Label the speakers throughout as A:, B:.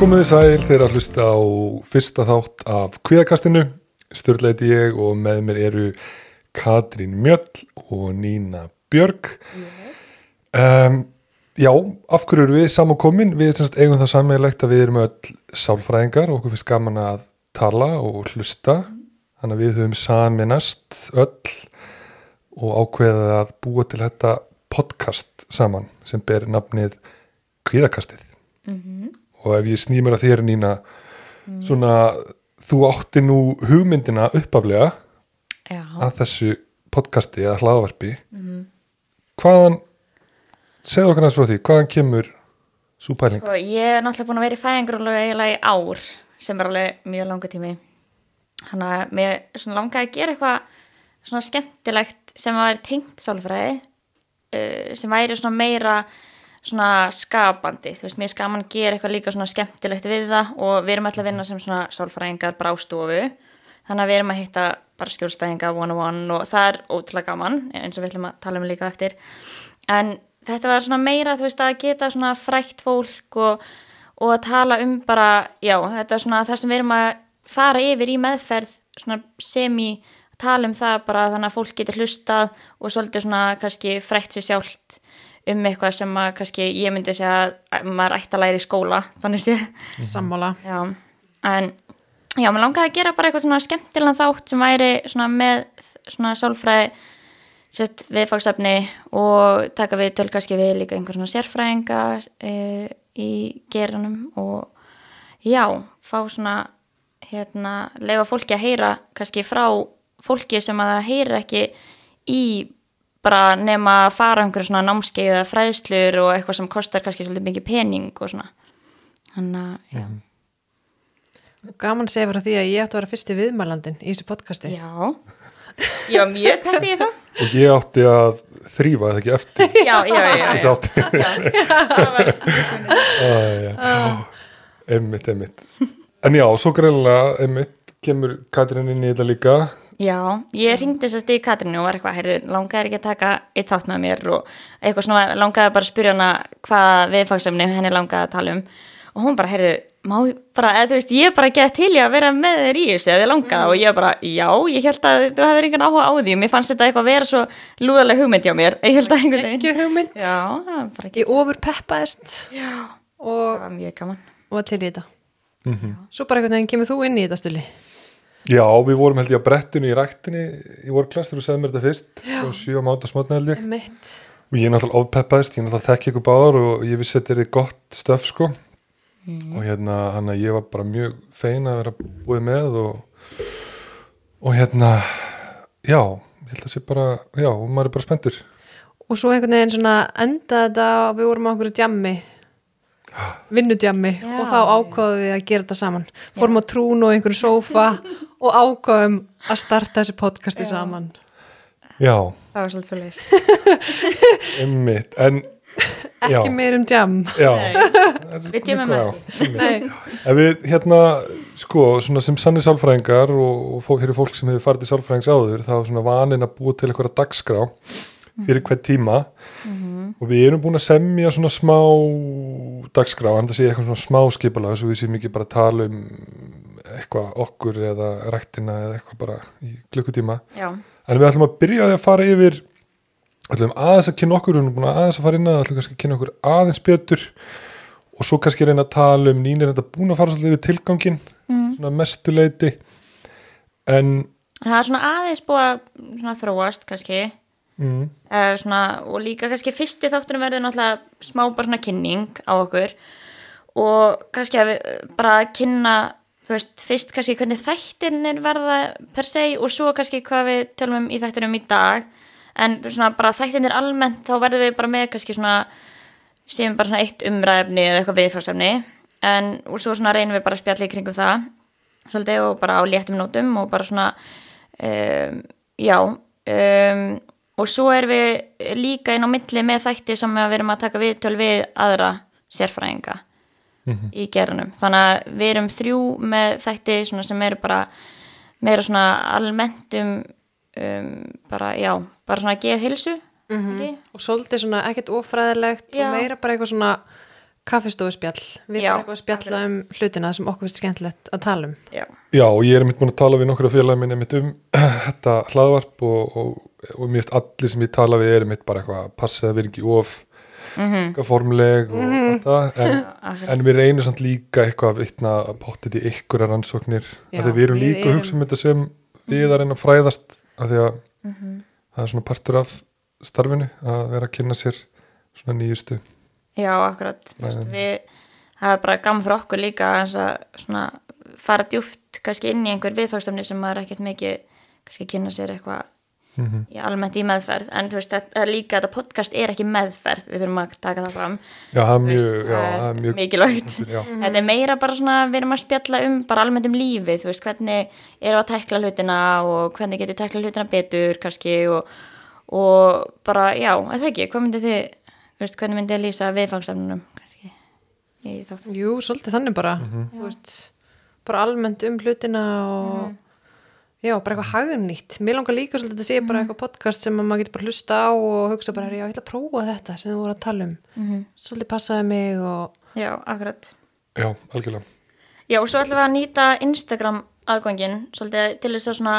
A: Komiði sæl þeir að hlusta á fyrsta þátt af kviðakastinu. Sturleiti ég og með mér eru Katrín Mjöll og Nína Björg. Um, já, af hverju eru við samankomin? Við semst, eigum það sammeðilegt að við erum öll sálfræðingar og okkur finnst gaman að tala og hlusta. Þannig að við höfum saminast öll og ákveðið að búa til þetta podcast saman sem ber nafnið kviðakastið og ef ég sný mér að þér Nína svona þú átti nú hugmyndina uppaflega
B: Já,
A: að þessu podcasti eða hlaðvarpi. Hvaðan segðu okkur næst frá því, hvaðan kemur svo pæling?
B: sko, ég er náttúrulega búin að vera í fæðingrúlega eiginlega í ár sem er alveg mjög langa tími. Þannig að mér svona langaði að gera eitthvað svona skemmtilegt sem væri tengt sálfræði uh, sem væri svona meira svona skapandi, þú veist, mér skaman gera eitthvað líka svona skemmtilegt við það og við erum alltaf að vinna sem svona sálfræðingar brástofu, þannig að við erum að hitta bara skjólstæðinga one on one og það er ótrúlega gaman, eins og við ætlum að tala um líka eftir, en þetta var svona meira, þú veist, að geta svona frækt fólk og, og að tala um bara, já, þetta er svona það sem við erum að fara yfir í meðferð svona semi tala um það bara þannig að fólk getur hlustað og svolítið svona kannski frækt sér sjálft um eitthvað sem að kannski ég myndi segja að maður ætti að læra í skóla þannig sé
C: sammála.
B: Já, en já, mér langaði að gera bara eitthvað svona skemmtilegan þátt sem væri svona með svona sálfræði sett viðfagsefni og taka við til kannski við líka einhver svona sérfræðinga e, í geranum og já, fá svona hérna, leifa fólki að heyra kannski frá fólki sem að það heyrir ekki í bara nema að fara einhverju svona námskeið eða fræðslur og eitthvað sem kostar kannski svolítið mikið pening og svona. Þannig að, já,
C: gaman að segja frá því að ég átti að vera fyrsti viðmælandin í þessu podcasti.
B: Já. Var mjög peppið í það.
A: Og ég átti að þrýfa eða ekki eftir?
B: Já, já, já, já,
A: þátti
B: það var
A: einmitt, einmitt. En já, svo greinlega einmitt kemur Katrín inn í þetta líka
B: Já, ég ringdi sérst í Katrínu og var eitthvað, heyrðu, langaði ekki að taka eitt þátt með mér? og eitthvað svona, langaði bara að spyrja hana hvað viðfagsefni henni langaði að tala um. Og hún bara, heyrðu, má ég bara, eða þú veist, ég bara get til ég að vera með þér í þessu eða þið langaði. Og ég bara, já, ég held að þú hefur engan áhuga á því og mér fannst þetta eitthvað vera svo lúðaleg hugmynd hjá mér, ég held að einhvern veginn.
C: ekki hugmynd,
B: Já, það var bara ekki,
C: ég ofur peppaðist
B: það
C: og
B: var
C: til í þetta. Svo bara einhvern veginn kemur þú inn í þetta stuli
A: já, við vorum held ég á brettinu í ræktinni í vorklass þegar þú segði mér þetta fyrst. Og sjö á máta smotna held ég.
C: Mitt
A: og ég er náttúrulega ofpeppaðist, ég er náttúrulega þekki ykkur báðar og ég vissi að þetta er gott stöf sko. Og hérna hann að ég var bara mjög fein að vera búið með og, og hérna já, ég held að sé bara já, maður er bara spenntur.
C: Og svo einhvern veginn svona enda þetta við vorum á einhverju djammi vinnudjammi
B: Já.
C: og þá ákvaðum við að gera þetta saman. Fórum á trún og einhverju sófa og ákvaðum að starta þessi podcasti saman.
A: Já,
B: Það var svolítið svo leir.
A: einmitt, en já,
C: ekki meir um djam
A: já.
B: Við djömmum
A: Já,
B: ekki.
A: við hérna sko, svona sem sannig sálfræðingar og, og fólk, fyrir fólk sem hefur farið til sálfræðings áður þá er svona vanin að búa til eitthvað dagskrá fyrir hvern tíma og við erum búin að semja svona smá dagskrá, en það sé eitthvað svona smá skipulega svo við séum ekki bara að tala um eitthvað okkur eða ræktina eða eitthvað bara í klukkutíma.
B: Já,
A: en við ætlum að byrja á því að fara yfir ætlum aðeins að kynna okkur við erum búin að aðeins að fara inn að ætlum kannski að kynna okkur aðeins betur og svo kannski reyna að tala um nýnir þetta búin að fara svolítið við tilgangin svona mestuleiti en
B: það er svona aðeins búið að þróast kannski
A: mm,
B: uh, svona, og líka kannski fyrsti þáttunum verður náttúrulega smá bara svona kynning á okkur. Og kannski að við eh, bara kynna þú veist, fyrst kannski hvernig þættinir verða per se og svo kannski hvað við tölum um í þættinum í dag. En svona bara þættinir almennt þá verðum við bara með kannski svona sem bara svona eitt umræðefni eða eitthvað viðfarsefni en og svo svona reynum við bara að spjalla í kringum það svolítið og bara á léttum nótum og bara svona um, já um, og svo erum við líka inn á milli með þætti sem við erum að taka viðtöl við aðra sérfræðinga í gerunum þannig að við erum þrjú með þætti svona sem eru bara meira svona almennt um, um bara, já, bara svona geð hilsu mm
C: og svolítið svona ekkert ofræðilegt
B: Já.
C: og meira bara eitthvað svona kaffistofu spjall við erum eitthvað að spjalla um hlutina sem okkur finnst skemmtilegt að tala um.
B: Já,
A: Já, og ég er mitt búin að tala við nokkra félagi minni mitt um þetta hlaðvarp og, og, og mér finnst allir sem ég tala við er mitt bara eitthvað að passa að vera ekki of
B: mhm,
A: formuleg og allt það. En,
B: akkurat.
A: en við reynum samt líka eitthvað að vitna að pottið í ykkur rannsóknir
C: Já,
A: að því við erum líka að
C: erum-
A: hugsa um þetta sem við að reyna að fræðast af því að
B: Mhm.
A: það er svona partur af starfinu að vera að kynna sér svona nýjustu
B: Já, akkurat. Við, það er bara gaman fyrir okkur líka að svona fara djúft kannski inn í einhver viðfagstamni sem maður er ekkert mikið kannski kynna sér eitthvað
A: mm
B: í almennt í meðferð en þú veist, þetta er líka þetta podcast er ekki meðferð, við þurfum að taka það fram.
A: Já, það er mjög,
B: veist,
A: já,
B: það
A: það er mjög
B: mikilvægt.
A: Já,
B: Þetta er meira bara svona, við erum að spjalla um bara almennt um lífið, þú veist, hvernig eru að tekla hlutina og hvernig getur tekla hlutina betur kannski og, og bara, já, það ekki, hvað myndið þið, þú veist, hvernig myndið þið lýsa viðfangsefnunum kannski?
C: Jú, svolítið þannig bara. Þú veist, bara almennt um hlutina og já, bara eitthvað hagnýtt. Mér langar líka svolítið að sé bara eitthvað podcast sem að maður getur bara hlusta á og hugsa bara, já, ég ætla að prófa þetta sem þú voru að tala um.
B: Mm
C: svolítið passaði mig og
B: Já, akkurat.
A: já, algjörlega.
B: Já, og svo ætlum við að nýta Instagram aðgangin svolítið til þess að svona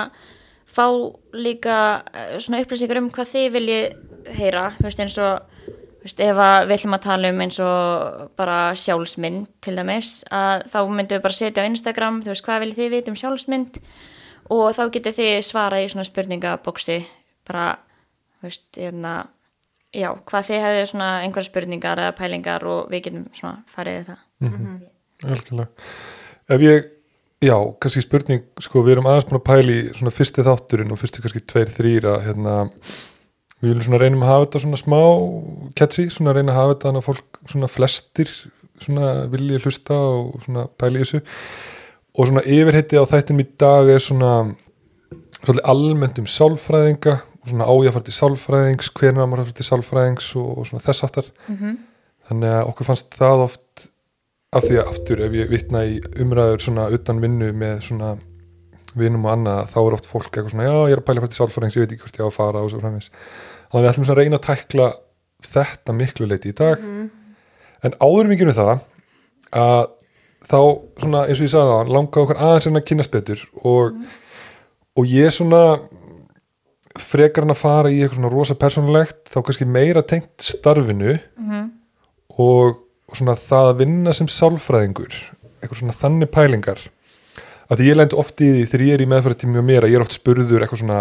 B: fá líka eh, svona upplýsingur um hvað þið viljið heyra, þú veist eins og þú veist, ef að við ætlum að tala um eins og bara sjálfsmynd til dæmis, að þá myndum við bara setja á Instagram, þú veist, hvað viljið þið vita um sjálfsmynd og þá getið þið svarað í svona spurningabóksi bara, veist, hérna já, hvað þið hefðu svona einhverja spurningar eða pælingar og við getum svona farið við það.
A: algjörlega. Ef ég, já, kannski spurning sko, við erum aðeins búin að pæli svona fyrsti þátturinn og fyrsti kannski tveir, þrýr að hérna, við viljum svona reynum að hafa þetta svona smá catchy, svona reyna að hafa þetta þannig að fólk svona flestir svona vilji hlusta og svona pæli í þessu og svona yfirheiti á þættinum í dag er svona svolítið almennt um sálfræðinga. Og svona ája að fara til sálfræðings hvernig maður að fara til sálfræðings og, og svona þess aftar
B: Mm
A: þannig að okkur fannst það oft af því að aftur ef ég vitna í umræður svona utan vinnu með svona vinum og annað þá er oft fólk eitthvað svona já ég er að pæla fara til sálfræðings ég veit ekki hvort ég á að fara og svo framins þannig að við ætlum svona að reyna að tækla þetta miklu leiti í dag. En áður en við gerum það að þá svona eins og ég sagði það langaði okkur aðeins en að kynast betur og, og ég svona frekar hann að fara í eitthvað svona rosa persónulegt þá kannski meira tengt starfinu og, og svona það að vinna sem sálfræðingur eitthvað svona þannig pælingar. Að því ég lendi oft í því þegar ég er í meðfæratími og mér að ég er oft spurður eitthvað svona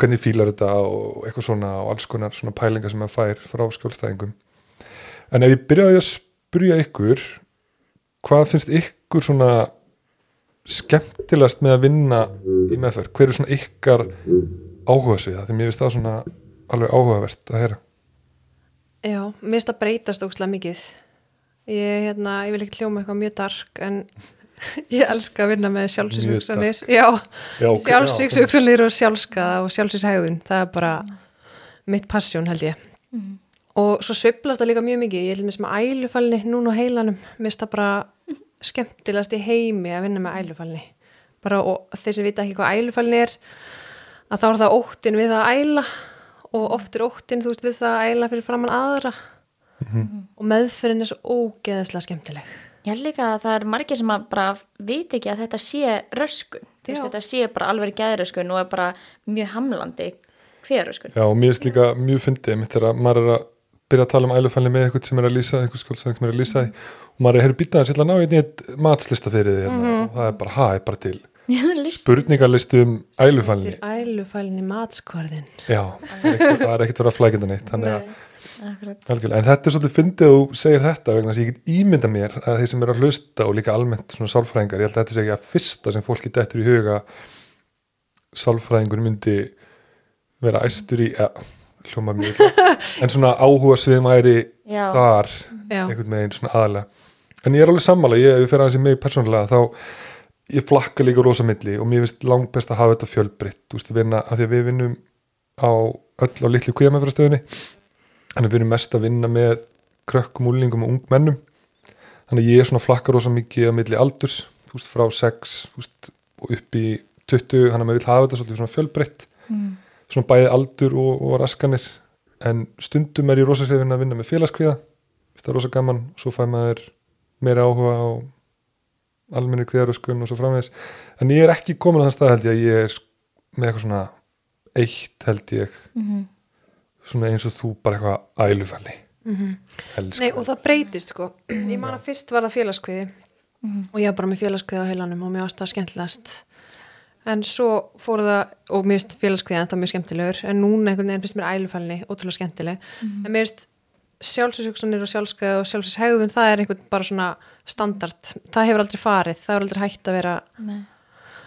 A: hvernig fílar þetta og eitthvað svona og alls konar svona pælingar sem maður fær frá skjólstæðingum. En ef ég byrjaði að spyrja ykkur hvað finnst ykkur svona skemmtilegast með að vinna í meðferð, hver er svona ykkar áhuga sig það, því mér finnst það svona alveg áhugavert að heyra.
C: Já, mér finnst það breytast ókslega mikið. Ég, hérna, ég vil ekki hljóma eitthvað mjög dark en ég elska að vinna með sjálfsvíkshugsanir já,
A: Já, ok, já.
C: sjálfsvíkshugsanir og sjálfskaða og sjálfsvíkshægðun það er bara mitt passjón held ég og svo sveiflast það líka mjög mikið. Ég er til með sem ælufælni núna á heilanum. Mér finnst það bara skemmtilegast í heimi að vinna með ælufælni. Bara og þeir sem vita ekki hvað ælufælni er að þá er það óttin við að æla og oft er óttin þú veist við það að æla fyrir framann aðra. Og meðferðin er svo ógeðslega skemmtileg.
B: Ég held líka að það er margir sem að bara viti ekki að þetta sé röskun. Þú veist, þetta sé bara alveg geðröskun og er bara mjög hamlandi hver röskun.
A: Já, og mér finnst líka mjög fyndið þegar maður er að byrja að tala um ælufælni með eitthvað sem er að lýsa, eitthvað skjólstæðing sem er að lýsa því og maður er að herra býtaðan sér að ná einnig eitt matslista fyrir því hérna, og það er bara, er bara til
B: List.
A: spurningarlisti um
C: er ælufælni. matskvarðin
A: Já, það er ekkert- er að flækja þetta neitt þannig að, algjörlega, en þetta er svolítið fyndið þú segir þetta vegna þess að ég get ímynda mér að þeir sem eru að hlusta og líka almennt svona sálfræðingar, ég held að þetta sé ekki að fyrsta sem fólki dettur í huga sálfræðingur myndi vera æstur í, ja, hljóma mjög illa, en svona áhuga sviðmæri þar
C: Já,
A: einhvern veginn svona aðalega en ég er alveg sammála, ég, ef ég fer aðeins í mig persónulega þá ég flakka líka rosa milli og mér finnst langt best að hafa þetta fjölbreytt. Þú veist, vinna, af því að við vinnum á öll á litlu kvíðamæfrastöðinni þannig að við erum mest að vinna með krökkum, úlingum og ungmennum. Þannig að ég er svona flakka rosa mikið á milli aldurs, þú veist, frá 6 þú veist, og upp í 20 þannig að maður vil hafa þetta svona fjölbreytt.
B: Mm.
A: Svona bæði aldur og, og raskanir. En stundum er ég rosa hrifin að vinna með félagskviða þetta er rosa gaman. Svo fæ maður meira áhuga á almennir kviðaröskun og svo framvegis. En ég er ekki komin á þann stað held ég að ég er með eitthvað svona eitt held ég.
B: Mhm.
A: svona eins og þú bara eitthvað ælufæli
C: Mhm.
A: elska
C: Nei, og það. breytist sko. Ég man að fyrst var það félagskviði. Og ég var bara með félagskviði á heilanum og mér varst það skemmtilegast en svo fór það og mér finnst félagskviði enda mjög skemmtilegur en núna einhvern veginn finnst mér ælufælni ótrúlega skemmtileg. En mér finnst sjálfsvísugsanir og sjálfskeiði og sjálfsvíshegðun það er einhvern bara svona standard. Það hefur aldrei farið, það hefur aldrei hægt að vera
B: Nei.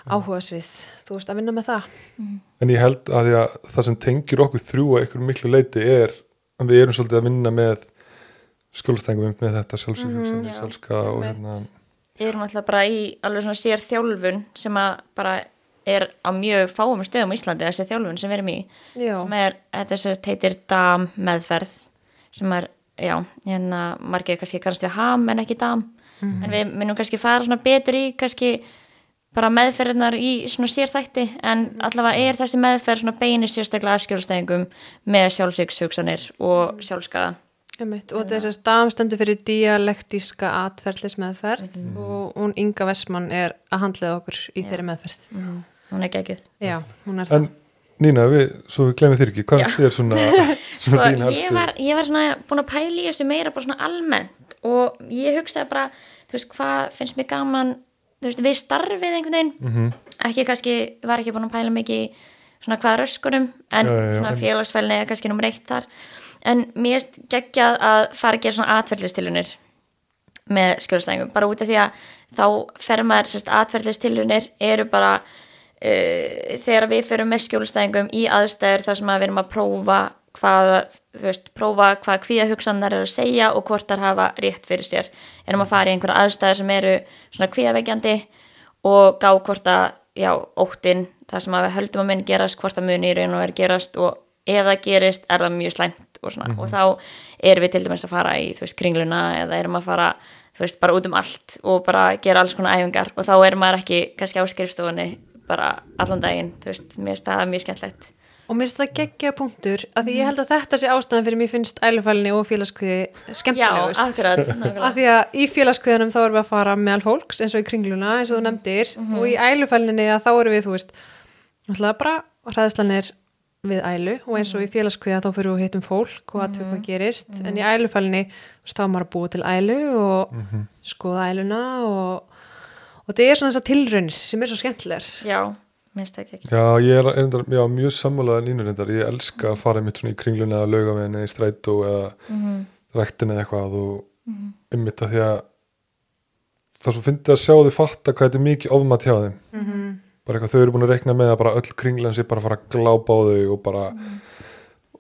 C: áhuga svið þú veist að vinna með það.
A: En ég held að, að það sem tengir okkur þrjú að einhverjum miklu leiti er að við erum svolítið að vinna með skjólstængum með þetta sjálfsvíkjum
B: já.
A: sjálfska
B: í sér er á mjög fáum stöðum á Íslandi þessi þjálfun sem við erum í
C: Já,
B: sem er, þetta sem sagt heitir DAM meðferð sem er, já, hérna margir kannski kannast við HAM en ekki DAM. En við minnum kannski fara svona betur í kannski bara meðferðinar í svona sérþætti en allavega er þessi meðferð svona beinir sérstaklega aðskjórastæðingum með sjálfsvíkshugsanir og sjálfskaða
C: Einmitt, og þess að stafum stendur fyrir dialektíska atferðlismeðferð og hún Inga Vestmann er að handlega okkur í þeirri meðferð.
B: Mm. Hún er geggjuð.
C: Já, hún er
A: en Nína, við, svo við glemum þér ekki hvað er þér svona, svona
B: Sko,
A: þín
B: ég,
A: helstu
B: var, ég var svona búin að pæla í þessu meira bara svona almennt og ég hugsaði bara, þú veist, hvað finnst mér gaman, þú veist, við starfið einhvern veginn,
A: Mhm.
B: ekki kannski var ekki búin að pæla mikið í svona hvað röskunum, en
A: Já, já,
B: svona
A: en-
B: félagsfælni er kannski nummer eitt þar, en mér erst geggjað að fara að gera svona atverðlistilunir með skjólstæðingum, bara út af því að þá fer maður, sérst, atverðlistilunir eru bara uh, þegar við förum með skjólstæðingum í aðstæður þar sem að við erum að prófa hvað, þú veist, prófa hvað kvíða hugsanar eru að segja og hvort þar hafa rétt fyrir sér. Erum að fara í einhverja aðstæður sem eru svona kvíðaveikjandi og gá hvort að, já, óttin, það sem að við höldum að muni gerast, hvort að muni í raun og veri gerast og ef það gerist er það mjög slæmt og svona og þá erum við til dæmis að fara í, þú veist, kringluna eða erum að fara, þú veist, bara út um allt og bara gera alls konar æfingar og þá er maður ekki kannski á skrifstofunni bara allan daginn, þú veist, mér finnst það mjög skemmtlegt.
C: Og mér finnst það geggja punktur að því ég held að þetta sé ástæðan fyrir mér finnst ælufælni og félagskviði
B: Já,
C: skemmtilegust
B: akkurat,
C: að
B: nákvæmlega.
C: því að í félagskviðanum þá erum við að fara meðal fólks eins og í kringluna eins og þú nefndir og í ælufælninni að þá erum við þú veist náttúrulega bara hræðslan er við ælu og eins og í félagskviða þá fyrir við að hittum fólk og að tökum hvað gerist. En í þú veist þá er maður að búa til ælu og skoða æluna og, og þetta er svona þessar tilraunir sem er svo skemmtilegar
B: Já, finnst það ekki.
A: Já, ég er reyndar, já, mjög sammálaðan ínur reyndar, ég elska að fara mitt svona í kringluna eða laugavegin eða í strætó eða
B: Mhm.
A: ræktin eða eitthvað og einmitt að því að það er svo fyndið að sjá þau fatta hvað þetta er mikið ofmat hjá þeim
C: mm -hmm.
A: bara eitthvað þau eru búin að reikna með að bara öll kringlan sé bara að fara að glápa á þau og bara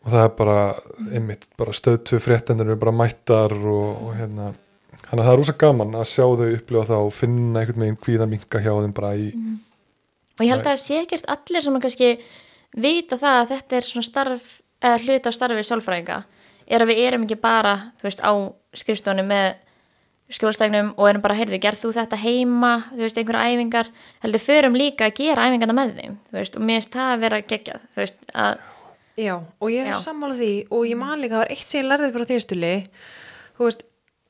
A: og það er bara einmitt bara stöðtu fréttendur eru bara mættar og, og hérna þannig að það er rosa gaman að sjá þau upplifa það og finna einhvern veginn kvíða minka hjá þeim bara í
B: og ég held að það sé ekkert allir sem kannski vita það að þetta er svona starf eða hluta af starfi sálfræðinga er að við erum ekki bara þú veist á skrifstofunum með skjólstægnum og erum bara, heyrðu, gerð þú þetta heima þú veist, einhverja æfingar heldur, förum líka að gera æfingarna með þeim þú veist, og mér finnst það að vera geggjað þú veist, að,
C: Já, og ég er
B: Já.
C: sammála því og ég man líka að það var eitt sem ég lærði frá þýrstuli þú veist,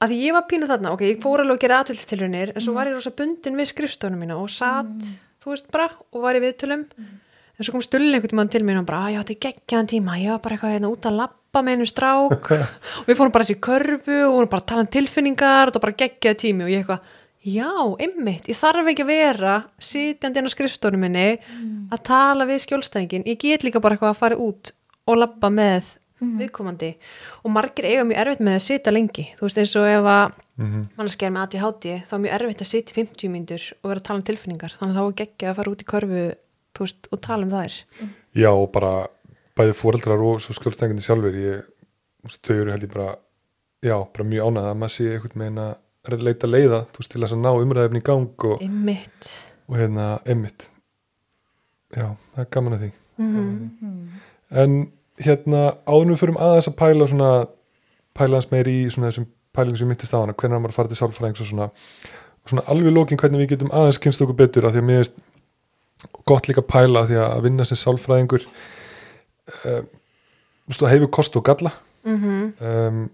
C: að ég var pínu þarna ok, ég fór alveg að gera aðtilstilunir en svo var ég rosa bundin við skrifstofunum mína og satt, þú veist bara, og var í viðtölum. En svo kom stulli einhvern tímann til mér og bara, "Á, ég átti geggjaðan tíma ég var bara eitthvað hérna út að labba með einu strák. Og við fórum bara þessi körfu og vorum bara að tala um tilfinningar og það var bara geggjaði tími og ég eitthvað Já, einmitt, ég þarf ekki að vera sitjandi inn á skrifstónu minni að tala við skjólstæðingin ég get líka bara eitthvað labba með viðkomandi. Og margir eiga mjög erfitt með að sitja lengi. Þú veist eins og ef að
A: Mhm.
C: mannskjær með ADHD þá er mjög erfitt að sitja í 50 mínútur og vera að tala um tilfinningar. Þannig að þá er geggja að fara út í körfu þú veist, og tala um þær.
A: Já, og bara bæði fóreldrar og svo skjólstængandi sjálfur ég, þú veist, þau eru held ég bara já, bara mjög ánægð að maður sé einhvern veginn að leita leiða, þú veist, til að ná umræðefni í gang og,
C: einmitt.
A: og hérna, emmitt já, það er gaman að því.
C: Mm
A: en hérna, við förum aðeins að pæla svona, pæla hans meir í svona þessum pælingum sem myndist á hana, hvernig maður farið til sálfræðings og svona, svona alveg lókin hvernig við getum aðeins kynst okkur betur af því að mér er gott líka að pæla af því að vinna sem sálfræðingur veist, það hefur kost og galla
C: -hmm.
A: um,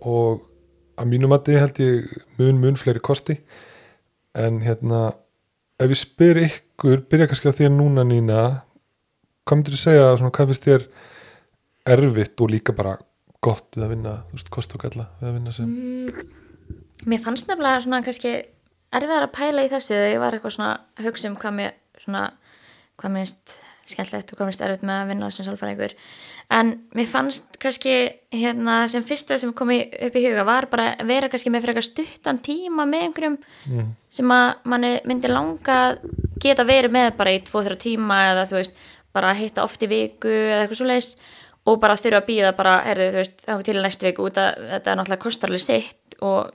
A: og að mínum að held ég mun mun fleiri kosti en hérna ef ég spyr ykkur, byrja kannski á þér núna Nína hvað myndir þú segja, svona, hvað finnst þér erfitt og líka bara gott við að vinna, þú veist, kost og galla við að vinna sem
B: Mm, mér fannst nefnilega svona kannski erfiðar að pæla í þessu þegar ég var eitthvað svona að hugsa um hvað mér svona, hvað mér finnst skemmtilegt og hvað mér finnst erfitt með að vinna sem sálfræðingur en mér fannst kannski hérna sem fyrsta sem kom upp í huga var bara að vera kannski með frekar stuttan tíma með einhverjum
A: mm.
B: sem að manni myndi langa geta verið með bara í 2-3 tíma eða þú veist, bara hitta oft í viku eða eitthvað svo leis og bara þurfa að býða bara, heyrðu, þú veist, þá til næstu viku út að þetta er náttúrulega kostarlega sitt og,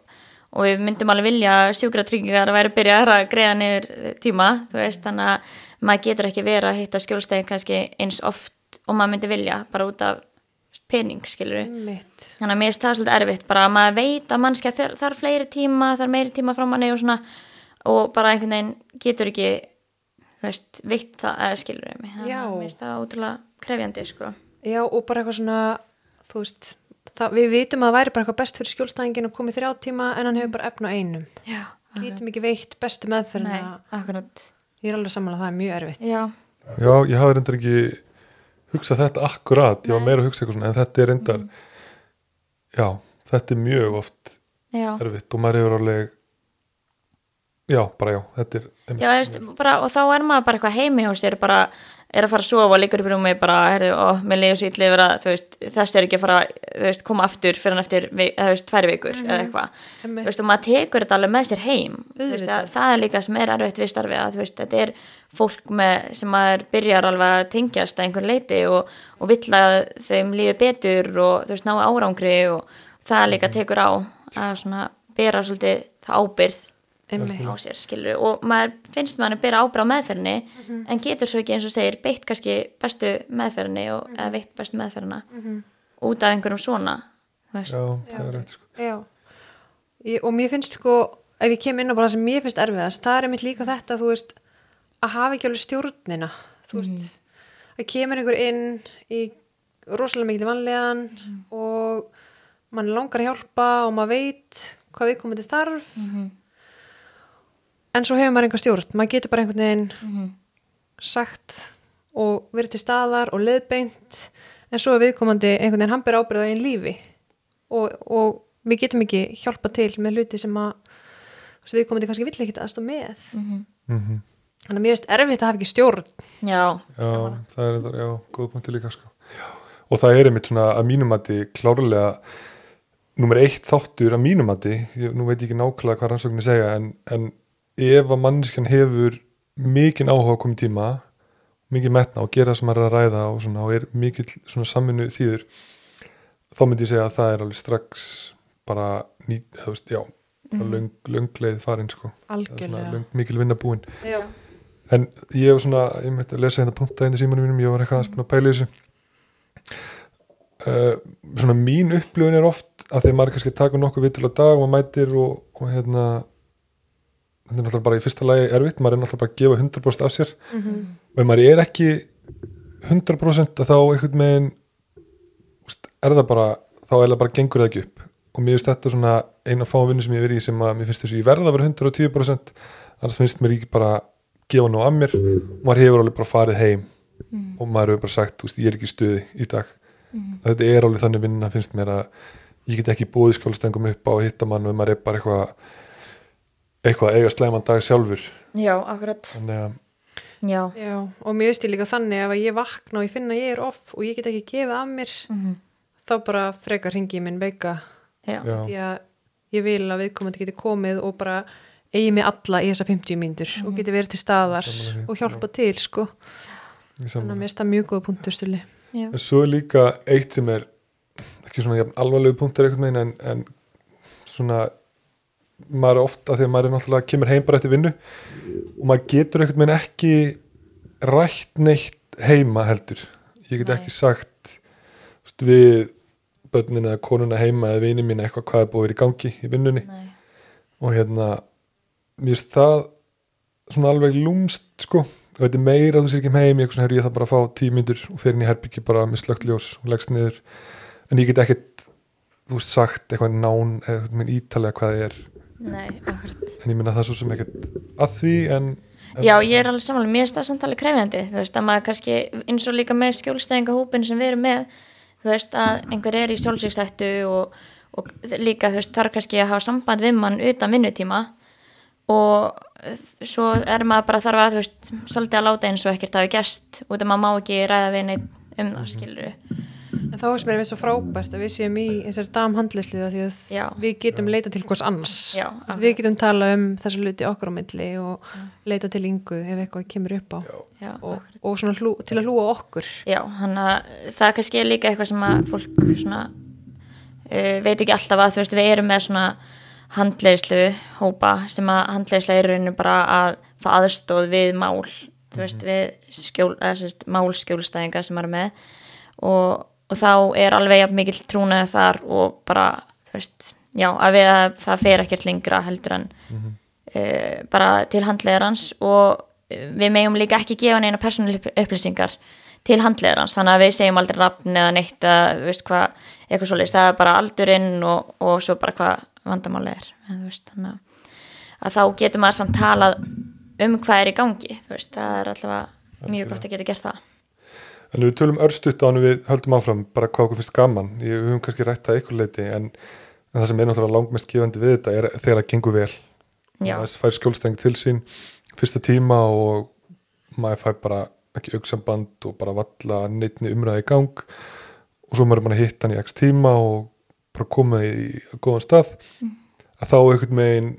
B: og við myndum alveg vilja sjúkratryggingar að væri að byrja að greiða niður tíma, þú veist, þannig að maður getur ekki verið að hitta skjólstæðin kannski eins oft og maður myndi vilja bara út af pening, skilur við
C: mitt
B: þannig að mér finnst það svolítið erfitt bara að maður veit að mannskja þar, þar fleiri tíma þar meiri tíma frá manni og svona og bara einhvern veginn getur ekki þú veist, veitt það eða skilur við mig þannig
C: Já.
B: að mér finnst það ótrúlega krefjandi sko.
C: Já, og bara eitthvað svona, þú veist, það, við vitum að það væri bara eitthvað best fyrir skjólstæðingin að koma í þrjá tíma en hann hefur bara efna einum.
B: já,
C: Getum ekki veitt bestu meðferðina.
B: nei, akkurat.
C: Ég er alveg samanlega það er mjög erfitt.
B: já,
A: Já, ég hafði reyndar ekki hugsað þetta akkurat, ég var meira að hugsa eitthvað svona en þetta er reyndar já, þetta er mjög oft
B: já,
A: erfitt og maður hefur alveg já, bara já, þetta er
B: já veist, bara, og þá er maður bara eitthvað heimi hjá sér bara er að fara að sofa og liggur upp í rúmi bara, herðu, ó, mér leiður svo yfir að þú veist, þess er ekki að fara, þú veist, koma aftur fyrir hann eftir, þú veist, tværi vikur eða eitthvað,
C: Einmitt.
B: þú veist, og maður tekur þetta alveg með sér heim, þú veist, það er líka sem er erfitt við starfið, að þú veist, þetta er fólk með, sem maður byrjar alveg að tengjast að einhvern leiti og, og vill að þeim líður betur og þú veist, ná árangri og það líka tekur á að svona bera svolítið ábyrð. Á sér skilur og maður finnst maður að byrja ábyrð á meðferðinni en getur svo ekki eins og segir beitt kannski bestu meðferðinni og, eða veitt bestu meðferðina út af einhverjum svona
A: já, það er rétt sko.
C: Já. Ég, og mér finnst sko, ef ég kem inn á bara það sem mér finnst erfiðast, það er einmitt líka þetta, veist, að hafa ekki alveg stjórnina, þú veist, að kemur einhver inn í rosalega mikið vanlegan og mann langar að hjálpa og maður veit hvað viðkomandi þarf, en svo hefur maður einhver stjórn, maður getur bara einhvern veginn sagt og verið til staðar og leðbeint, en svo er viðkomandi einhvern veginn hann ber ábyrð á einn lífi. Og, og við getum ekki hjálpa til með hluti sem að veist, viðkomandi kannski vill ekki aðstofa með.
A: Mm
C: þannig að mér finnst erfitt að hafa ekki stjórn.
B: Já,
A: já, það er þetta, já, góð punkti líka sko. og það er einmitt svona að mínumati klárlega nummer eitt þáttur að mínumati ég, nú veit ég ekki nákvæmlega hvað rannsóknir segja en, en ef að mannskjan hefur mikinn áhuga í tíma mikið metna og gera það sem maður er að ræða og, svona, og er mikið samvinnu þýður þá myndi ég segja að það er alveg strax bara nýtt, þú veist, já mm. löng, löngleið farin sko svona löng, mikil vinna búin
C: Já.
A: En ég hef svona, ég myndi að lesa hérna hérna í símanum mínum, ég var eitthvað búin að pæla þessu. Uh, svona mín upplifun er oft að að maður kannski taka nokkuð vitul á dag og maður mætir og, og hérna, þetta er náttúrulega bara í fyrsta lagi erfitt, maður er náttúrulega bara að gefa 100% af sér.
C: Mhm.
A: og ef maður er ekki 100% að þá einhvern veginn er það bara, þá er það bara gengur það ekki upp. Og mér finnst þetta svona eina fá vinnu sem ég verið í sem að mér finnst þessu ég verða að vera 110% annars finnst mér ekki bara gefa nú að mér. Og maður hefur alveg bara farið heim. Og maður hefur bara sagt, úst, ég er ekki stuði í dag. Þetta er alveg þannig vinna finnst mér að ég get ekki búið skjálfstengum upp á að hitta mann og maður er bara eitthvað eitthvað að eiga slæman dag sjálfur.
B: Já, akkurat.
A: Þannig að
B: já,
C: Já, og mér finnst ég líka þannig ef að ég vakna og ég finna að ég er off og ég get ekki gefið af mér þá bara frekar ringi ég minn veika.
B: Já,
A: já,
C: því að ég vil að viðkomandi geti komið og bara eigi mig alla í þessa 50 mínútur og geti verið til staðar
A: því,
C: og hjálpa til sko. Þannig að mér það mjög góða punktur stuli
B: já,
A: En svo er líka eitt sem er ekki svona alvarlegu punktur einhvern veginn en, en svona maður ofta að maður er náttúrulega kemur heim bara eftir vinnu og maður getur einhvern veginn ekki rætt neitt heima heldur. Ég get
B: Nei.
A: ekki sagt veist, við börnin eða konuna heima eða vini mín eitthvað hvað er búið að vera í gangi í vinnunni.
B: Nei,
A: og hérna mér finnst það svona alveg lúmst sko. Og þetta er meira þú sér ekki heim ég, svona, ég þarf bara að fá tíu myndur og fer inn í herbyggi bara með slögt ljós og leggst niður. En ég get ekkert þú veist sagt eitthvað nán eða eitthvað ítalega hvað það er
B: nei, akkurat.
A: En ég minna það er svo sem ekkert að því en, en
B: Já, ég er alveg samanlega, mér er það samt alveg krefjandi, þú veist, að maður kannski eins og líka með skjólstæðingahópin sem við erum með, þú veist, að einhver er í sjálfsvíkstættu og, og líka, þú veist, þarf kannski að hafa samband við mann utan vinnutíma og svo er maður bara þarf að, þú veist, svolítið að láta eins og ekkert hafi gest, út af maður má ekki ræða við neitt um það, skilur
C: En þá er sem er við svo frábært að við séum í þessari damhandlislu því að
B: Já.
C: við getum leita til hvers annars.
B: Já,
C: við getum tala um þessa luti okkar á milli og leita til yngu ef eitthvað kemur upp á.
B: Já,
C: Og, og svona hlú, til að hlúa okkur.
B: Já, hann að það er kannski líka eitthvað sem að fólk svona uh, veit ekki alltaf að þú veist við erum með svona handleiðslu hópa sem að handleiðsla er í rauninu bara að fá aðstóð við mál þú veist við skjól, eða, sérst, málskjólstæðinga sem eru með og, og þá er alveg jafn mikill trúnaði þar og bara þú veist, já, að við að það fer ekkert lengra heldur en mm bara til handleiðarans og eh, við megum líka ekki gefa neina persónuleg upplýsingar til handleiðarans þannig að við segjum aldrei rafn eða neitt eða þú veist hvað, eitthvað svoleiðis. Það er bara aldurinn og, og svo bara hvað vandamáli er en, veist, þannig að, að þá getur maður samt talað um hvað er í gangi þú veist, það er allavega mjög gott að geta gert það
A: en við tölum örstutt á hann við höldum áfram bara hvað okkur finnst gaman. Ég, við höfum kannski rætt það ykkur leiti en, en það sem er náttúrulega langmest gefandi við þetta er þegar það gengur vel.
B: Já.
A: maður fær skjólstæðing til sín fyrsta tíma og maður fær bara ekki auksamband og bara valla neittni umræði í gang. Og svo maður er bara að hitta hann í x tíma og bara koma í góðan stað. Að þá einhvern megin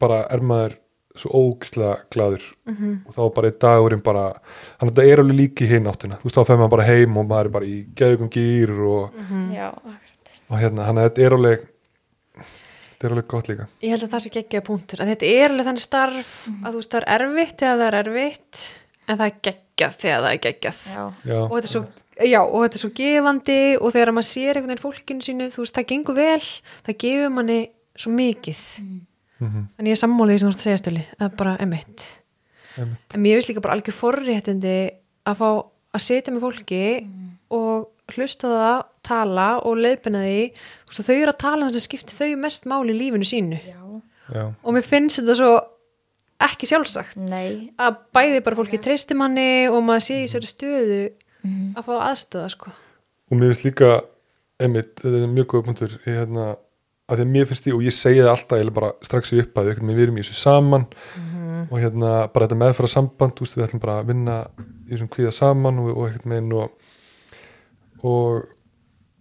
A: bara er maður svo ógislega gladur og þá bara í dagurinn bara þannig að þetta er alveg líki hinn áttina. Þú veist þá fer maður bara heim og maður er bara í geðugum gýr og,
B: Já, akkurat.
A: Og hérna hann að þetta er alveg þetta er alveg gott líka.
C: Ég held að það sé geggjaða punktur. Að þetta er alveg þannig starf að þú veist það er erfitt þegar það er erfitt en það er geggjað þegar það er geggjað.
B: Já,
A: Já,
C: og þetta er svo, já, og þetta er svo gefandi og þegar maður sér einhvern veginn fólkinu sínu þú veist, það gengur vel, það gefur manni svo mikið
A: Mhm.
C: en ég er sammálið því sem þú ert að segja stöli það er bara emitt
A: einmitt.
C: en mér finnst líka bara algjör forréttindi að fá að setja með fólki og hlusta það tala og leiðbina því. Og þau eru að tala um þess að skipti þau mest máli í lífinu sínu.
B: Já,
A: Já,
C: og mér finnst þetta svo ekki sjálfsagt
B: nei.
C: að bæði bara fólki treysti manni og maður sé í sér stöðu að fá aðstöða sko.
A: Og mér finnst líka einmitt, þetta er mjög góða punktur ég, hérna, að því að mér finnst því og ég segi það alltaf, ég er bara strax í upphæðu við erum í þessu saman og hérna bara þetta meðfæra samband, veist, við ætlum bara að vinna í þessum kvíða saman og, og einhvern veginn og og,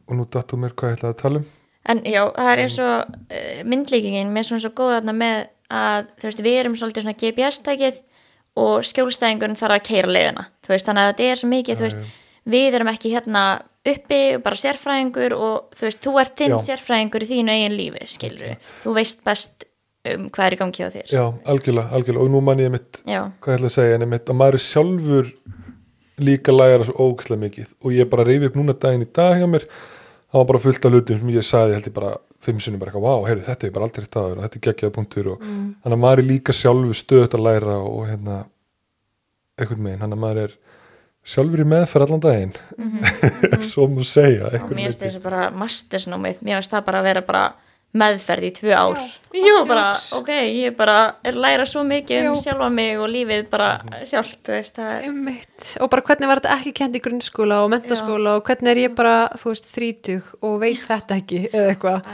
A: og nú dattum mér hvað ég ætlaði að tala um.
B: En já, það er eins og uh, myndlíkingin mér er svona svo góð með að þú veist, við erum svolítið svona GPS-tækið og skjólstæðingun þarf að keira leiðina, þú veist, þannig að þetta er svo mikið, þú veist, við erum ekki hérna uppi og bara sérfræðingur og þú veist, þú ert þinn
A: Já.
B: sérfræðingur í þínu eigin lífi, skilur þú veist best um hvað er í gangi á þér.
A: Já, algjörlega, algjörlega. Og nú man ég mitt,
B: Já,
A: hvað ég ætla að segja en einmitt að maður er sjálfur líka læra svo ógislega mikið. Og ég bara reyfi upp núna daginn í dag hjá mér það var bara fullt af hlutum sem ég sagði held ég bara fimm sinnum bara eitthvað, vá, heyrðu, þetta er bara aldrei þetta og þetta er geggjaða punktur og þannig að maður er líka sjálfur stöðut að læra og hérna einhvern megin, þannig að maður er sjálfur í meðferð allan daginn. Ef svo má segja
B: mér finnst þessu bara mastersnámið, mér finnst það bara að vera bara meðferð í tvö ár. Jú, bara, ok, ég bara er að læra svo mikið um
C: Já.
B: sjálfa mig og lífið bara sjálft, þú veist, það er
C: Einmitt. og bara hvernig var þetta ekki kent í grunnskóla og mentaskóla og hvernig er ég bara, þú veist, þrítug og veit þetta ekki eða eitthvað?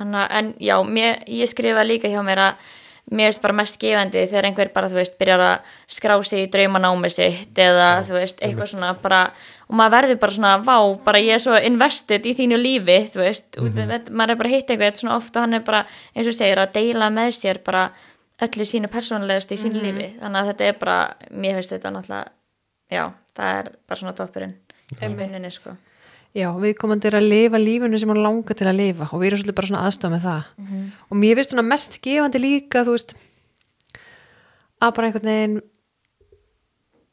B: Þannig, að- en já, mér, ég skrifa líka hjá mér að mér finnst bara mest gefandi þegar einhver bara, þú veist, byrjar að skrá sig í draumanámi sitt eða, þú veist, eitthvað svona bara, og maður verður bara svona, vá, bara ég er svo invested í þínu lífi, þú veist, mm -hmm. maður er bara að hitta einhvern svona oft og hann er bara, eins og segir, að deila með sér bara öllu sínu persónulegast í sínu lífi, þannig að þetta er bara, mér finnst þetta náttúrulega, já, það er bara svona toppurinn í vinninni, sko.
C: Já, viðkomandi er að lifa lífinu sem hann langar til að lifa og við erum svolítið bara svona aðstofa með það. Og mér finnst svona mest gefandi líka þú veist að bara einhvern veginn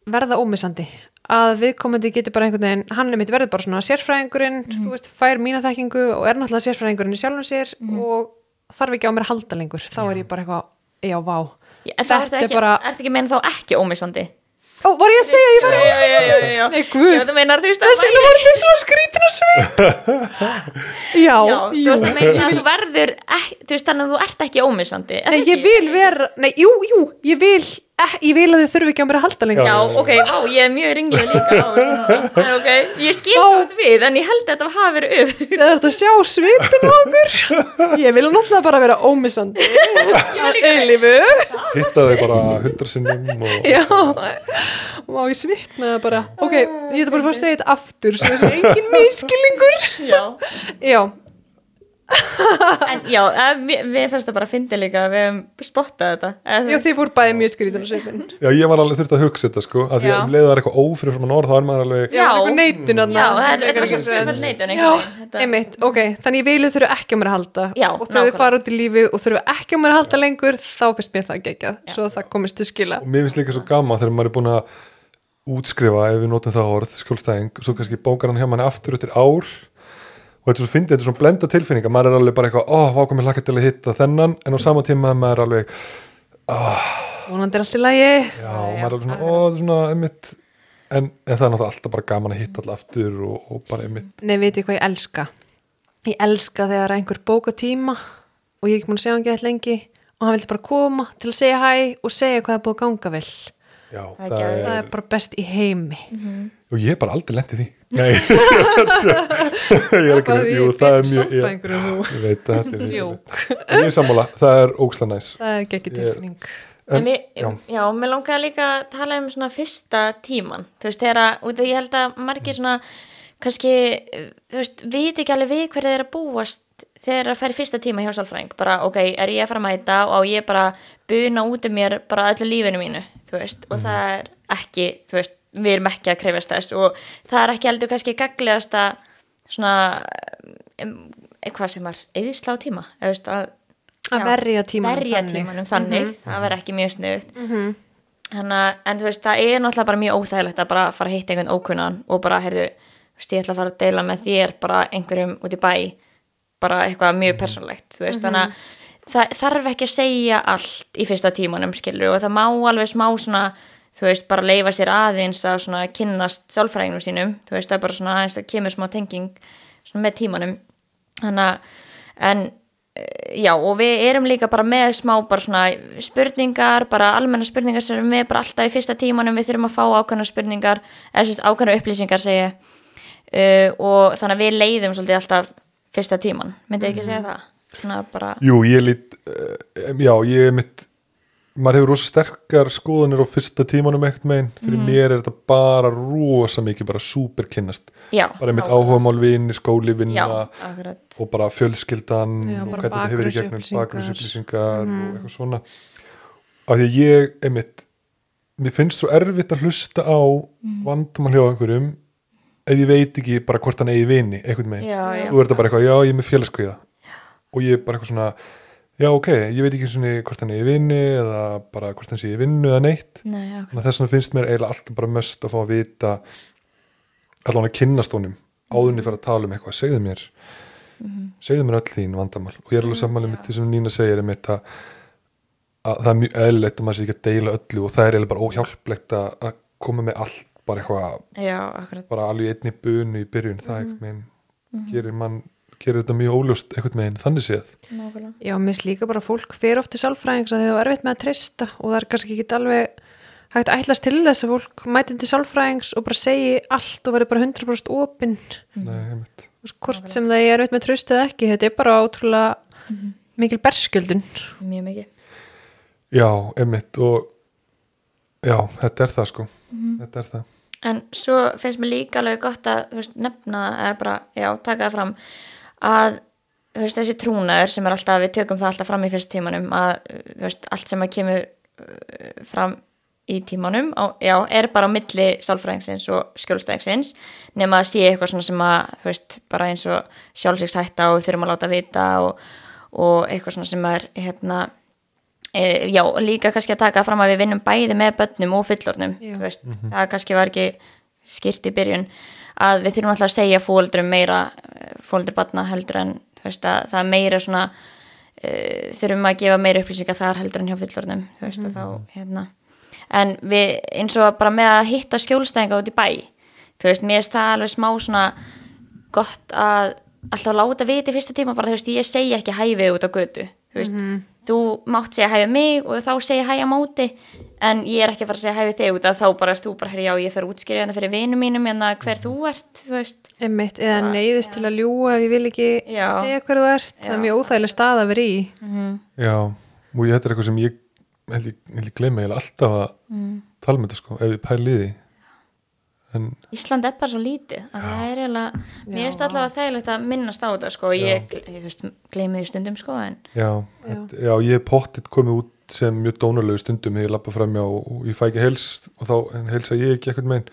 C: verða ómissandi. Að viðkomandi getur bara einhvern veginn hann er mitt verður bara svona sérfræðingurinn þú veist, fær mína þekkingu og er náttúrulega sérfræðingurinn í sjálfum sér og þarf ekki á mér að halda lengur. Þá er ég bara eitthvað, já, vá.
B: Já, það
C: Þetta er
B: ekki,
C: bara-
B: ertu ekki meina þá ekki ómissandi
C: Ó, var ég að segja að ég var
B: já.
C: Nei, guð.
B: Já, þú meinar, þú veist,
C: Þess
B: að
C: vegna voru þið svona skrítin og svip Já,
B: Já, þú veist, meina þú verður, þú veist, þannig að þú ert ekki ómissandi.
C: Nei, ég vil vera, nei, jú, jú, ég vil eh, ég vil að þið þurfi ekki á mér að halda lengur.
B: Já, ok, á, ég er mjög ringlega líka á en ok, ég skil út við, en ég held að þetta hafi verið upp.
C: Það er þetta að sjá svipin á okkur. Ég vil náttúrulega bara vera ómissandi. Að eilífu.
A: Hitta þau bara hundra sinnum og
C: Já, og má ég svitna bara. Ok, ég ætla bara að fá að segja þetta aftur svo þessi engin miskilingur
B: Já,
C: Já,
B: en já, að, við, við fannst það bara að fyndi líka að við hefum spottað þetta. eða
C: já þið voru bæði mjög skrítin og svipin
A: Já, ég var alveg þurft að hugsa þetta sko að því
B: Já.
A: að um leiðu það er eitthvað ófrið frá orð þá er maður alveg
B: Já.
C: eitthvað neitun þarna.
B: Já, þetta er
C: ekki
B: neitun
C: ok Þannig ég vilja þurfa ekki á mér að halda.
B: Já,
C: og þegar þið
B: nákvæmlega.
C: fara út í lífið og þurfa ekki á mér að halda lengur þá finnst mér það geggjað. Svo það komist til skila.
A: Og mér finnst líka svo gaman þegar maður er búin að útskrifa ef við notum það orð, skjólstæðing svo kannski bókar hann hjá manni aftur eftir ár og þetta er svo fyndið, þetta er svona blenda tilfinninga maður er alveg bara eitthvað, ó, hvað komið hlakka til að hitta þennan, en á sama tíma er maður alveg
C: Vonandi er allt í lagi.
A: Já, maður er alveg svona, ó, þetta er svona einmitt, en, en það er náttúrulega alltaf bara gaman að hitta alltaf aftur og, og bara einmitt.
C: Nei, veit ég hvað ég elska? Ég elska þegar einhver bóka tíma og ég er ekki búin að segja hann gett lengi og hann vildi bara koma til að segja hæ og segja hvað er búið að ganga vel
A: já,
B: Það
A: það,
B: er
A: er,
C: það er bara best í heimi
A: og ég er bara aldrei lendið því. Nei. Ég er ekki, jú, það er mjög ég,
C: ég,
A: veit að þetta er en ég er sammála, það er óksla næs.
C: Það er ekki tilfinning.
B: En,
A: En,
B: mér,
A: já.
B: já. mér langaði líka að tala um svona fyrsta tíman, þú veist, þegar að, út af ég held að margir svona, kannski, þú veist, viti ekki alveg við hverju þeir að búast þegar að færi fyrsta tíma hjá sálfræðing, bara, ok, er ég að fara að mæta og á ég bara buna út um mér bara öllu lífinu mínu, þú veist, og það er ekki, þú veist, við erum ekki að krefast þess og það er ekki heldur kannski gaglegasta svona, um, hvað sem var, eðisla á tíma, veist, að
C: Að
B: Já,
C: verja tímanum
B: verja
C: þannig.
B: tímanum þannig það verður ekki mjög sniðugt. Mm en þú veist, það er náttúrulega bara mjög óþægilegt að bara fara að hitta einhvern ókunnan og bara, heyrðu, þú veist, ég ætla að fara að deila með þér bara einhverjum út í bæ bara eitthvað mjög persónlegt þú veist, þannig að það þarf ekki að segja allt í fyrsta tímanum, skilur og það má alveg smá svona þú veist, bara leifa sér aðeins að svona kynnast sálfræðinum sínum, þú veist, það er bara svona aðeins að kemur smá tenging svona með tímanum. Þannig að, en eh, já, og við erum líka bara með smá bara svona spurningar bara almenna spurningar sem erum við bara alltaf í fyrsta tímanum, við þurfum að fá ákveðna spurningar eða sérst ákveðna upplýsingar segja uh, og þannig að við leiðum svolítið alltaf fyrsta tíman, myndið ekki segja það?
A: Jú, ég lít, uh, já, ég er mitt, maður hefur rosa sterkar skoðanir á fyrsta tímanum ekkert megin, fyrir mér er þetta bara rosa mikið, bara súper kynnast,
B: já
A: bara mitt
B: nákvæmlega.
A: áhuga mál vini, skóli,
B: já,
A: vinna
B: akkurat.
A: og bara fjölskyldan
C: Já,
A: og hvernig þetta hefur í gegnum
C: bakgrunnsupplýsingar.
A: bakgrunnsupplýsingar og eitthvað svona. Af því að ég, einmitt mér finnst svo erfitt að hlusta á vandamál hjá einhverjum ef ég veit ekki bara hvort hann eigi vini einhvern megin,
B: Já, já.
A: svo er þetta bara eitthvað já, ég er með félagskviða og ég er bara eitthvað svona já, ok, ég veit ekki svona hvort hann eigi vini eða bara hvort hann sé í vinnu eða neitt.
B: Nei, akkurat.
A: þannig að þess vegna finnst mér eiginlega alltaf bara möst að fá að vita allan að kynnast honum áðurinn ég fyrir að tala um eitthvað, segðu mér. Segðu mér öll þín vandamál. Og ég er alveg sammálið mitt því sem Nína segir er mitt að, að það er mjög eðlilegt að maður sé ekki að deila öllu og það er eiginlega bara óhjálplegt að, koma með allt bara eitthvað,
B: já,
A: bara alveg í einni bunu í byrjun, það einhvern meginn gerir þetta mjög óljóst einhvern meginn, þannig séð.
B: Nákvæmlega.
C: Já, mér finnst líka bara fólk fer oft til sálfræðings að þið er erfitt með að treysta og það er kannski ekki alveg hægt að ætlast til þess að fólk mæti til sálfræðings og bara segi allt og verði bara 100% opinn.
A: Nei, einmitt.
C: Þú veist, hvort sem það er erfitt með tröst eða ekki þetta er bara ótrúlega mikil berskjöldun.
B: Mjög mikið.
A: Já, einmitt og já, þetta er það sko. Þetta er það.
B: En svo finnst mér líka alveg gott að veist, nefna eða bara, já, taka það fram að veist, þessi trúnaður sem er alltaf, við tökum það alltaf fram í fyrst tímanum að þú veist, allt sem að kemur uh, fram í tímanum á, já, er bara á milli sálfræðingsins og skjólstæðingsins nema að sé eitthvað svona sem að þú veist, bara eins og sjálfsvíkshætta og þurfum að láta vita og, og eitthvað svona sem er hérna e, já, líka kannski að taka fram að við vinnum bæði með börnum og fullornum
C: Já.
B: þú veist, það kannski var ekki skýrt í byrjun að við þurfum alltaf að segja fóldrum meira fóldur batna heldur en veist, að það meira svona uh, þurfum að gefa meira upplýsingar þar heldur en hjá fullornum veist, að þá hérna. En við eins og bara með að hitta skjólstæðinga út í bæ þú veist, mér er það alveg smá svona gott að alltaf láta vita í fyrsta tíma bara, þú veist, ég segi ekki hæfið út á götu, þú veist þú mátt segja hæfið mig og þá segja á móti, en ég er ekki að fara að segja hæfið þig út að þá bara er þú bara, já, ég þarf að útskýra þetta fyrir vinum mínum en hver þú ert, þú veist.
C: Einmitt, eða neyðist til að ljúga ef ég vil ekki
B: Já.
C: segja hver þú ert. Það er
B: Já.
C: mjög óþægileg stað að vera í.
A: Já, og ég þetta er eitthvað sem ég held ég, held ég gleyma eiginlega alltaf að mm. tala með þetta sko, ef ég pæli í því en
B: Ísland er bara svo lítið að það er eiginlega, mér finnst allavega þægilegt að minnast á þetta sko, ég, ég þú veist, gleymi því stundum sko, en
A: já, þetta, já ég hef pottitt komið út sem mjög dónalegu stundum þegar ég lappa fram hjá og ég fæ ekki hels og þá en helsa ég ekki eitthvað megin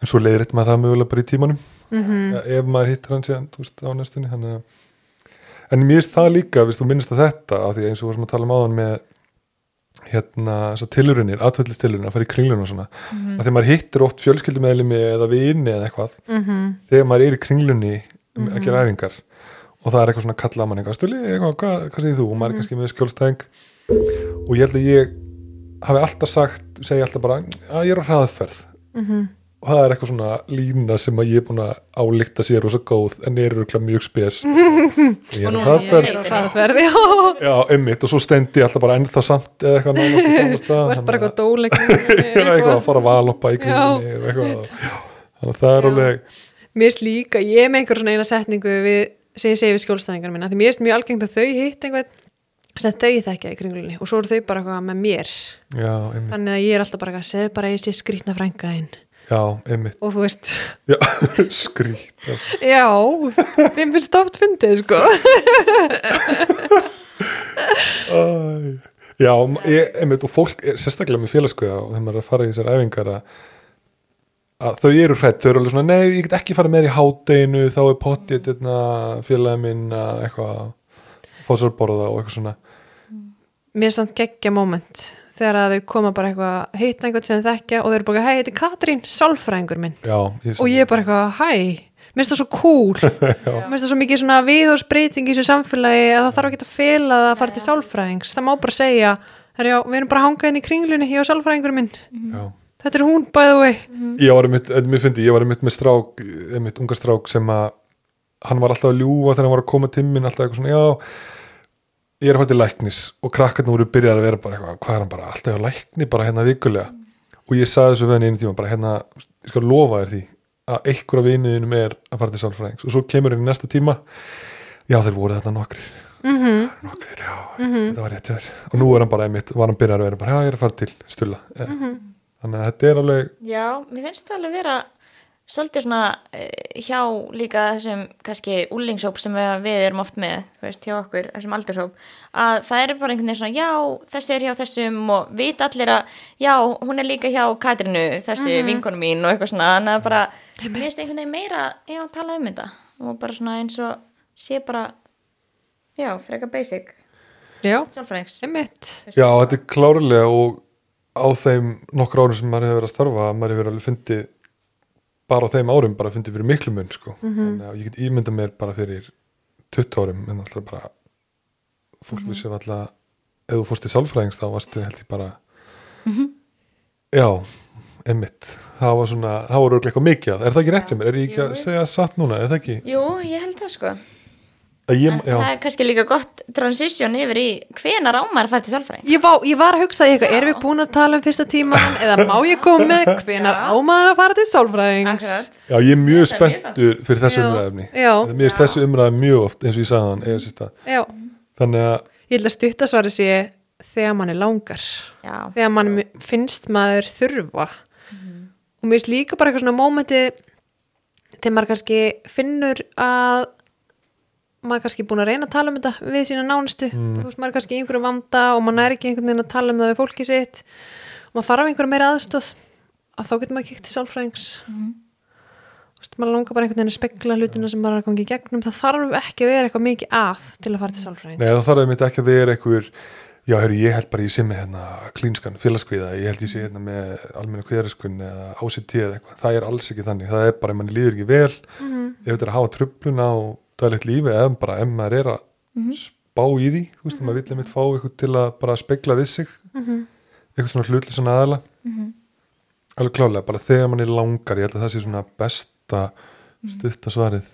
A: en svo leiðir þetta maður það mögulega bara í tímanum.
C: Mhm.
A: ja, ef maður hittir hann síðan þú veist, á næstunni hann, en mér finnst það líka, viðst þú minnst að þetta af því eins og varum að tala um áðan með hérna, þessar tilurunir, atvellistilurinn að fara í kringlun og svona
C: Mhm.
A: að þegar maður hittir oft fjölskyldumeðlimi eða vini eða eitthvað
C: Mhm.
A: þegar maður er í kringlunni um að gera æfingar og það er eitthvað svona kalla að mann eitthvað stuli, eitthvað, hvað, hvað segir þú og maður er kannski með skjólstæðing og ég held að ég hafi alltaf sagt segja alltaf bara að ég er á hraðferð
C: Mhm.
A: Og það er eitthvað svona lína sem að ég er búin að álíkta sér og svo góð en er örugglega mjög spes. Ég er á hraðferð.
C: er já.
A: Einmitt, og svo stendi ég alltaf bara ennþá samt eða eitthvað nánast í
C: Þú ert bara eitthvað dóleik
A: að- eitthvað að fara að valoppa í já, þannig að það er alveg
C: Mér finnst líka, ég er með einhver svona eina setningu við, sem ég segi við skjólstæðingar minna því mér finnst mjög algengt að þau hitt einhvern sem þau þekkja í kringlunni og svo eru þau bara eitthvað með mér.
A: Já,
C: þannig að ég er alltaf bara eitthvað, segðu bara að ég sé skrýtna frænka þín
A: já, einmitt.
C: Og þú veist,
A: já, skrýt
C: já þeim finnst oft fyndið sko.
A: Já, ég, einmitt, og fólk sérstaklega með félagskuða og þegar maður er að fara í þessar æfingar að, að þau eru hrætt, þau eru alveg svona nei, ég get ekki fara með í hádeginu þá er pottið þetta félagi minn að eitthvað fá sér að borða og eitthvað svona.
C: Mér er samt geggja moment þegar að þau koma bara eitthvað hitta einhvern sem þekkja og þau eru bara, hei, þetta er Katrín sálfræðingur minn.
A: Já, ég,
C: og ég er bara eitthvað, hæ mér finnst það svo cool. Mér finnst það svo mikið svona viðhórsbreyting í þessu samfélagi að það þarf ekki að fela það að fara til sálfræðings. Það má bara segja, herjá, við erum bara að hanga inn í kringlunni, ég og sálfræðingur minn.
A: Já.
C: þetta er hún bæðu vei
A: ég var einmitt, mér fyndi, ég var einmitt með strák einmitt unga strák sem að hann var alltaf að ljúga þegar hann var að koma til minn alltaf eitthvað svona, já ég er að fara til læknis og krakkarnir voru byrjað að vera bara eitthvað, hvað er hann bara, alltaf á lækni bara hérna vikulega. Og ég sagði þessu henni einu tíma bara hérna, ég skal lofa þér því að einhver af vinuðinum er að fara til sálfræðings. Og svo kemur henni næsta tíma. Já þeir voru þetta nokkrir. Mm -hmm. nokkrir, já, þetta var rétt hjá þér. Og nú er hann bara einmitt, var hann byrjað að vera bara, já ég er að fara til stulla. Mm þannig að þetta er alveg
B: Já, mér finnst það alveg vera svolítið svona eh, hjá líka þessum kannski úlingshóp sem við erum oft með, þú veist, hjá okkur þessum aldurshóp, að það er bara einhvern veginn svona, já, þessi er hjá þessum og vita allir að, já, hún er líka hjá Katrinu, þessi mm vinkonu mín og eitthvað svona, þannig að bara mér finnst einhvern veginn meira, já, tala um þetta og bara svona eins og sé bara já, freka basic.
C: Já,
B: sálfræðings.
C: Einmitt.
A: Já, þetta er klárlega og á þeim nokkur árum sem maður hefur verið að starfa maður hefur alveg fundið bara á þeim árum bara fundið fyrir miklu mun sko. þannig að ég get ímynda mér bara fyrir 20 árum en alltaf bara fólk vissi alltaf ef þú fórst í sálfræðings þá varstu held ég bara já, emmitt það var svona, það voru eitthvað mikið er það ekki rétt sem mér, er ég ekki að segja satt núna, er það ekki?
B: Jú, ég held það sko
A: ég,
B: En það er kannski líka gott transition yfir í hvenar ámar fara til sálfræðing
C: Ég, ég var að hugsa
B: Já.
C: erum við búin að tala um fyrsta tíman eða má ég koma með? Hvenar ámaður að fara til sálfræðings?
B: Akkurat.
A: já, ég er mjög
B: er
A: spenntur fyrir þessu
C: Já.
A: mér finnst þessu umræði mjög oft eins og ég sagði hann
C: ég held að stuttasvari sé þegar mann er langar.
B: Já,
C: þegar mann finnst maður þurfa. Og mér finnst líka bara eitthvað svona mómenti þegar maður kannski finnur að maður er kannski búin að reyna að tala um þetta við sína nánustu, þú veist maður er kannski í einhverju vanda og maður er ekki einhvern veginn að tala um það við fólki sitt. Og maður þarf einhverju meira aðstöð að þá getur maður kíkt til sálfræðings. Þú veist maður langar bara einhvern veginn að spekla hlutina sem maður er að gangi í gegnum. Það þarf ekki að vera eitthvað mikið að til að fara til sálfræðings.
A: Nei, það þarf einmitt ekki að vera einhver já, heyrðu, ég held bara ég sé með hérna klínskan félagskviða, ég held ég sé hérna með almenna kviðariskun eða OCT eða eitthvað. Það er alls ekki þannig, það er bara ef manni líður ekki vel. Ef þetta er að hafa tröfluna á daglegt lífi eða bara ef maður er að spá í því, þú veist, maður vill einmitt fá eitthvað til að bara spegla við sig. Eitthvað svona hlutli svona aðala alveg klálega, bara þegar mann er langar ég held að það sé svona besta stutta svarið.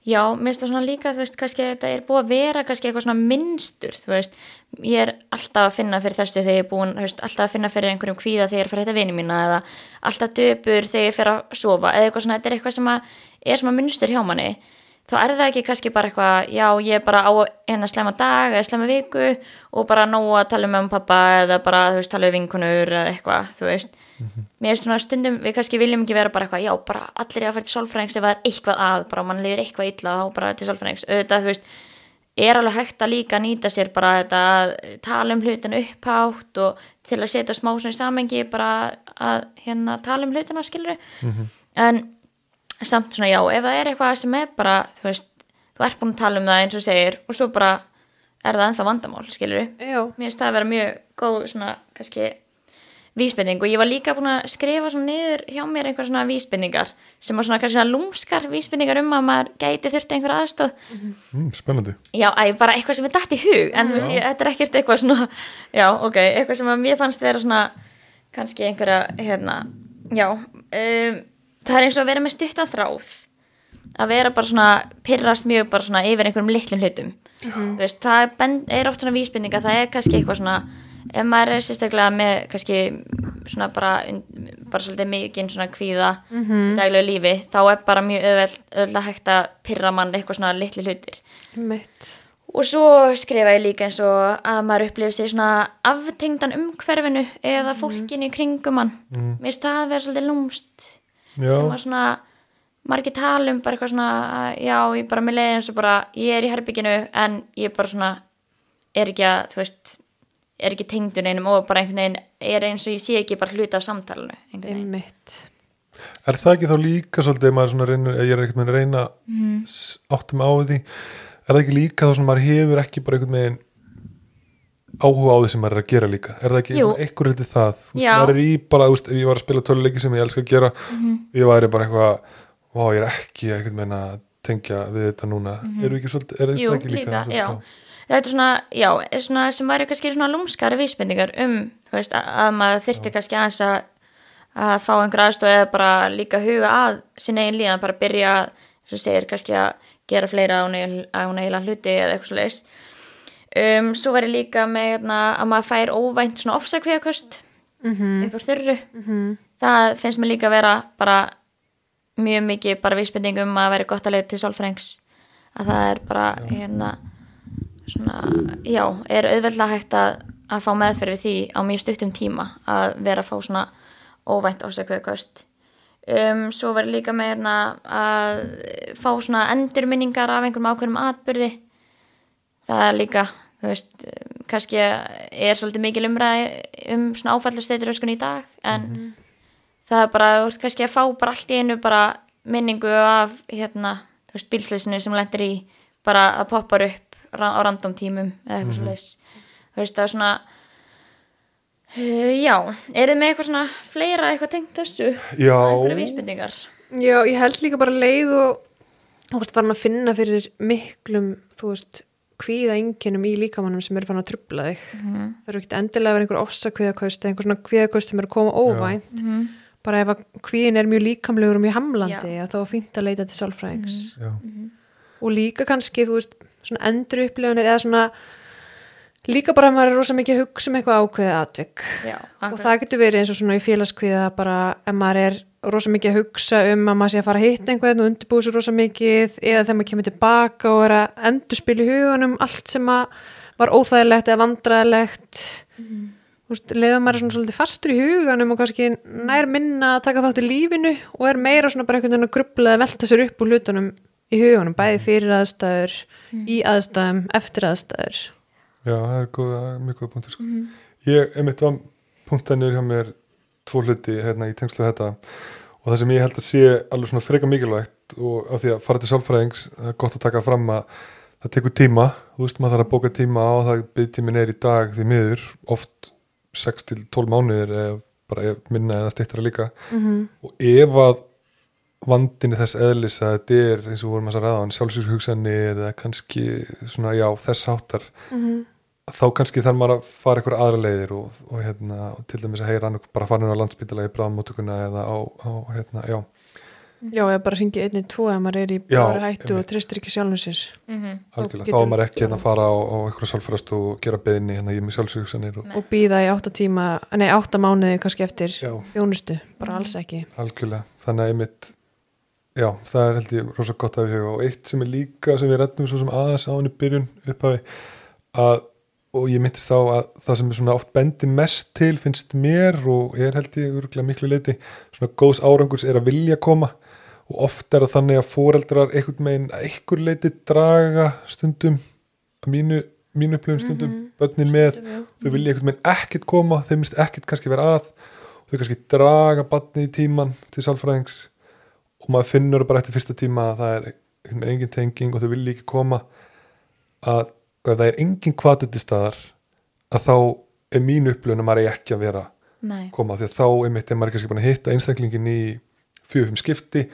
B: Já, mér finnst það svona líka, þú veist, kannski þetta er búið að vera kannski eitthvað svona minnstur, þú veist, ég er alltaf að finna fyrir þessu þegar ég er búin, þú veist, alltaf að finna fyrir einhverjum kvíða þegar ég er fyrir þetta vini mína eða alltaf döpur þegar ég fer að sofa eða eitthvað svona, þetta er eitthvað sem að er svona minnstur hjá manni, þá er það ekki kannski bara eitthvað, já, ég er bara á hérna slemma dag eða slemma viku og bara nóg að tala með um pappa eða bara, þú veist, tala um vinkunur eða eitthvað, þú veist, mér finnst svona stundum við kannski viljum ekki vera bara eitthvað já, bara allir er að fara til sálfræðings ef það er eitthvað að bara mann liður eitthvað illa þá bara til sálfræðings. Auðvitað, þú veist, er alveg hægt að líka nýta sér bara þetta að tala um hlutina upphátt og til að setja smá svona í samengi bara að hérna tala um hlutina skilur en samt svona já, ef það er eitthvað sem er bara, þú veist, þú ert búin að tala um það eins og segir og svo bara er það ennþá vandamál, skilur
C: Já,
B: mér finnst það að vera mjög góð svona kannski vísbending. Og ég var líka búin að skrifa svona niður hjá mér einhver svona vísbendingar sem var svona kannski svona lúmskar vísbendingar um að maður gæti þurfti einhver aðstóð
A: mm, spennandi.
B: Já, æ, bara eitthvað sem er dætt í hug en þú veist, ég, þetta er ekkert eitthvað svona já, ok, eitthvað sem að mér fannst vera svona kannski einhverja hérna, já um, það er eins og að vera með stutta þráð. Að vera bara svona pyrrast mjög bara svona yfir einhverjum litlum hlutum. Þú veist, það er, er oft svona vísbendinga það er kannski eitthvað svona ef maður er sérstaklega með kannski svona bara, bara svolítið mikinn svona kvíða mm -hmm. daglegu lífi þá er bara mjög öðveld að hægt að pyrra mann eitthvað svona litli hlutir.
C: Mitt
B: og svo skrifa ég líka eins og að maður upplifir sig svona aftengdan umhverfinu eða fólkinu í kringum hann. Mm. mér finnst það að vera svolítið lúmst
A: já,
B: sem að svona margir tala um bara eitthvað svona já, ég bara með leið eins og bara ég er í herbygginu en ég bara svona er ekki að, þú veist er ekki tengdur einum og bara einhvern veginn er eins og ég sé ekki bara hluta af samtalenu einhvern veginn.
C: mitt
A: er það ekki þá líka svolítið ef maður svona reynir, ég er ekkert með að reyna mm. áttum á því er það ekki líka þá svona maður hefur ekki bara einhvern veginn áhuga á því sem maður er að gera líka er það ekki
B: Jú.
A: einhver hluti það
B: Já.
A: Maður er í bara, þú veist, ef ég var að spila töluleiki sem ég elska að gera ég væri bara eitthvað Vá, ég er ekki einhvern veginn að tengja við þetta núna. Eru ekki svolítið, er.
B: Jú,
A: þetta ekki líka?
B: líka,
A: svolítið?
B: já. Þetta er svona, já, er svona sem væri kannski svona lúmskara vísbendingar um, þú veist, að, að maður þyrfti kannski aðeins að, að fá einhver aðstoð eða bara líka huga að sinna eigin líðan, bara byrja, svo segir, kannski að gera fleira á neila hluti eða eitthvað leis. Um, svo væri líka með hérna, að maður fær óvænt svona ofsakvíðakost
C: Mhm.
B: upp úr þurru. Það finnst mér líka vera bara mjög mikið bara vísbending um að vera gott að leita til sálfrængs að það er bara hérna svona, já, er auðveldlega hægt að, að fá meðferð við því á mjög stuttum tíma að vera að fá svona óvænt ásækauðkost um, svo verður líka með hérna að fá svona endurminningar af einhverjum ákveðnum atbyrði það er líka þú veist, kannski er svolítið mikil umræði um svona áfallasteytur í dag en það er bara, þú veist, kannski að fá bara allt í einu bara minningu af hérna, þú veist, bílsleysinu sem lendir í bara að poppar upp á random tímum eða eitthvað svo leis þú veist, það er svona uh, já, er þið með eitthvað svona fleira eitthvað tengt þessu?
A: Já,
B: einhverju vísbendingar?
C: Já, ég held líka bara leið og þú veist, farin að finna fyrir miklum, þú veist, kvíða einkennum í líkamannum sem eru farin að trubla þig. Það eru ekkert endilega að vera einhver ofsakvíðakost eða einhver svona kvíðakost sem eru að koma óvænt. Bara ef að kvíðin er mjög líkamlegur og mjög hamlandi, að þá er fínt að leita til sálfræðings.
A: já,
C: Og líka kannski, þú veist, svona endur upplifunir eða svona líka bara að maður er rosa mikið að hugsa um eitthvað ákveðið atvik.
B: Já,
C: og það getur verið eins og svona í félagskviða bara ef maður er rosa mikið að hugsa um að maður sé að fara að hitta einhvern og undirbúið svo rosa mikið eða þegar maður kemur tilbaka og er að endurspila í hugunum allt sem að var óþægilegt eða vandræðilegt mm. leða maður er svona svolítið fastur í huganum og kannski nær minna að taka þátt í lífinu og er meira svona bara einhvern veginn að grubla eða velta sér upp úr hlutunum í hugunum, bæði fyrir aðstæður í aðstæðum, eftir aðstæður
A: já, það er góða, mjög góða punktur sko. Ég, einmitt var punktanir hjá mér tvo hluti hérna í tengslu þetta. Og það sem ég held að sé alveg svona freka mikilvægt og af því að fara til sálfræðings það er gott að taka fram að það tekur tíma, þú veist maður þarf að bóka tíma á það byggtímin er í dag því miður. Oft 6 til 12 mánuðir eða bara minna eða stýttara líka. -hmm. og ef að vandinni þess eðlis að þetta er eins og vorum að ræða á hann sjálfsvík hugsanir eða kannski svona já þess háttar.
C: Mm -hmm.
A: þá kannski þarf maður að fara ykkur aðra leiðir og, og hérna, og til dæmis að heyra hann bara fara inn á landsbytala í bráðmóttökuna eða á, á hérna, já,
C: Já, eða bara ringi einni tvo ef maður er í bara hættu og tristir ekki sjálfum sér.
B: Mhm.
A: algjörlega, þá er maður ekki hérna að fara á, á ykkur sálfræðast og gera beðinni hérna ég með sjálfsögsanir og
C: Og býða í átta tíma, nei, átta mánuði kannski eftir
A: já,
C: þjónustu, bara alls ekki.
A: algjörlega, þannig að einmitt já, það er held ég rosa gott að við huga. Og eitt sem er líka sem við reddum svo sem aðeins á henni byrjun upphafi að, og ég myndist á að það sem er svona oft bendi mest til finnst mér og er held ég örgulega miklu leiti, svona góðs árangurs er að vilja koma. Og oft er það þannig að foreldrar einhvern megin að einhver leiti draga stundum að mínu, mínu upplifun stundum börnin með, þau vilja einhvern megin ekkert koma, þeim minnst ekkert kannski vera að. Og þau kannski draga barni í tíman til sálfræðings og maður finnur bara eftir fyrsta tíma að það er engin tenging og þau vilja ekki koma að ef það er engin kvatið til staðar að þá er mínu upplifun að maður er ekki að vera
B: Nei.
A: koma. Því að þá einmitt er maður kannski búin að hitta einstaklingin í fjögum skipti.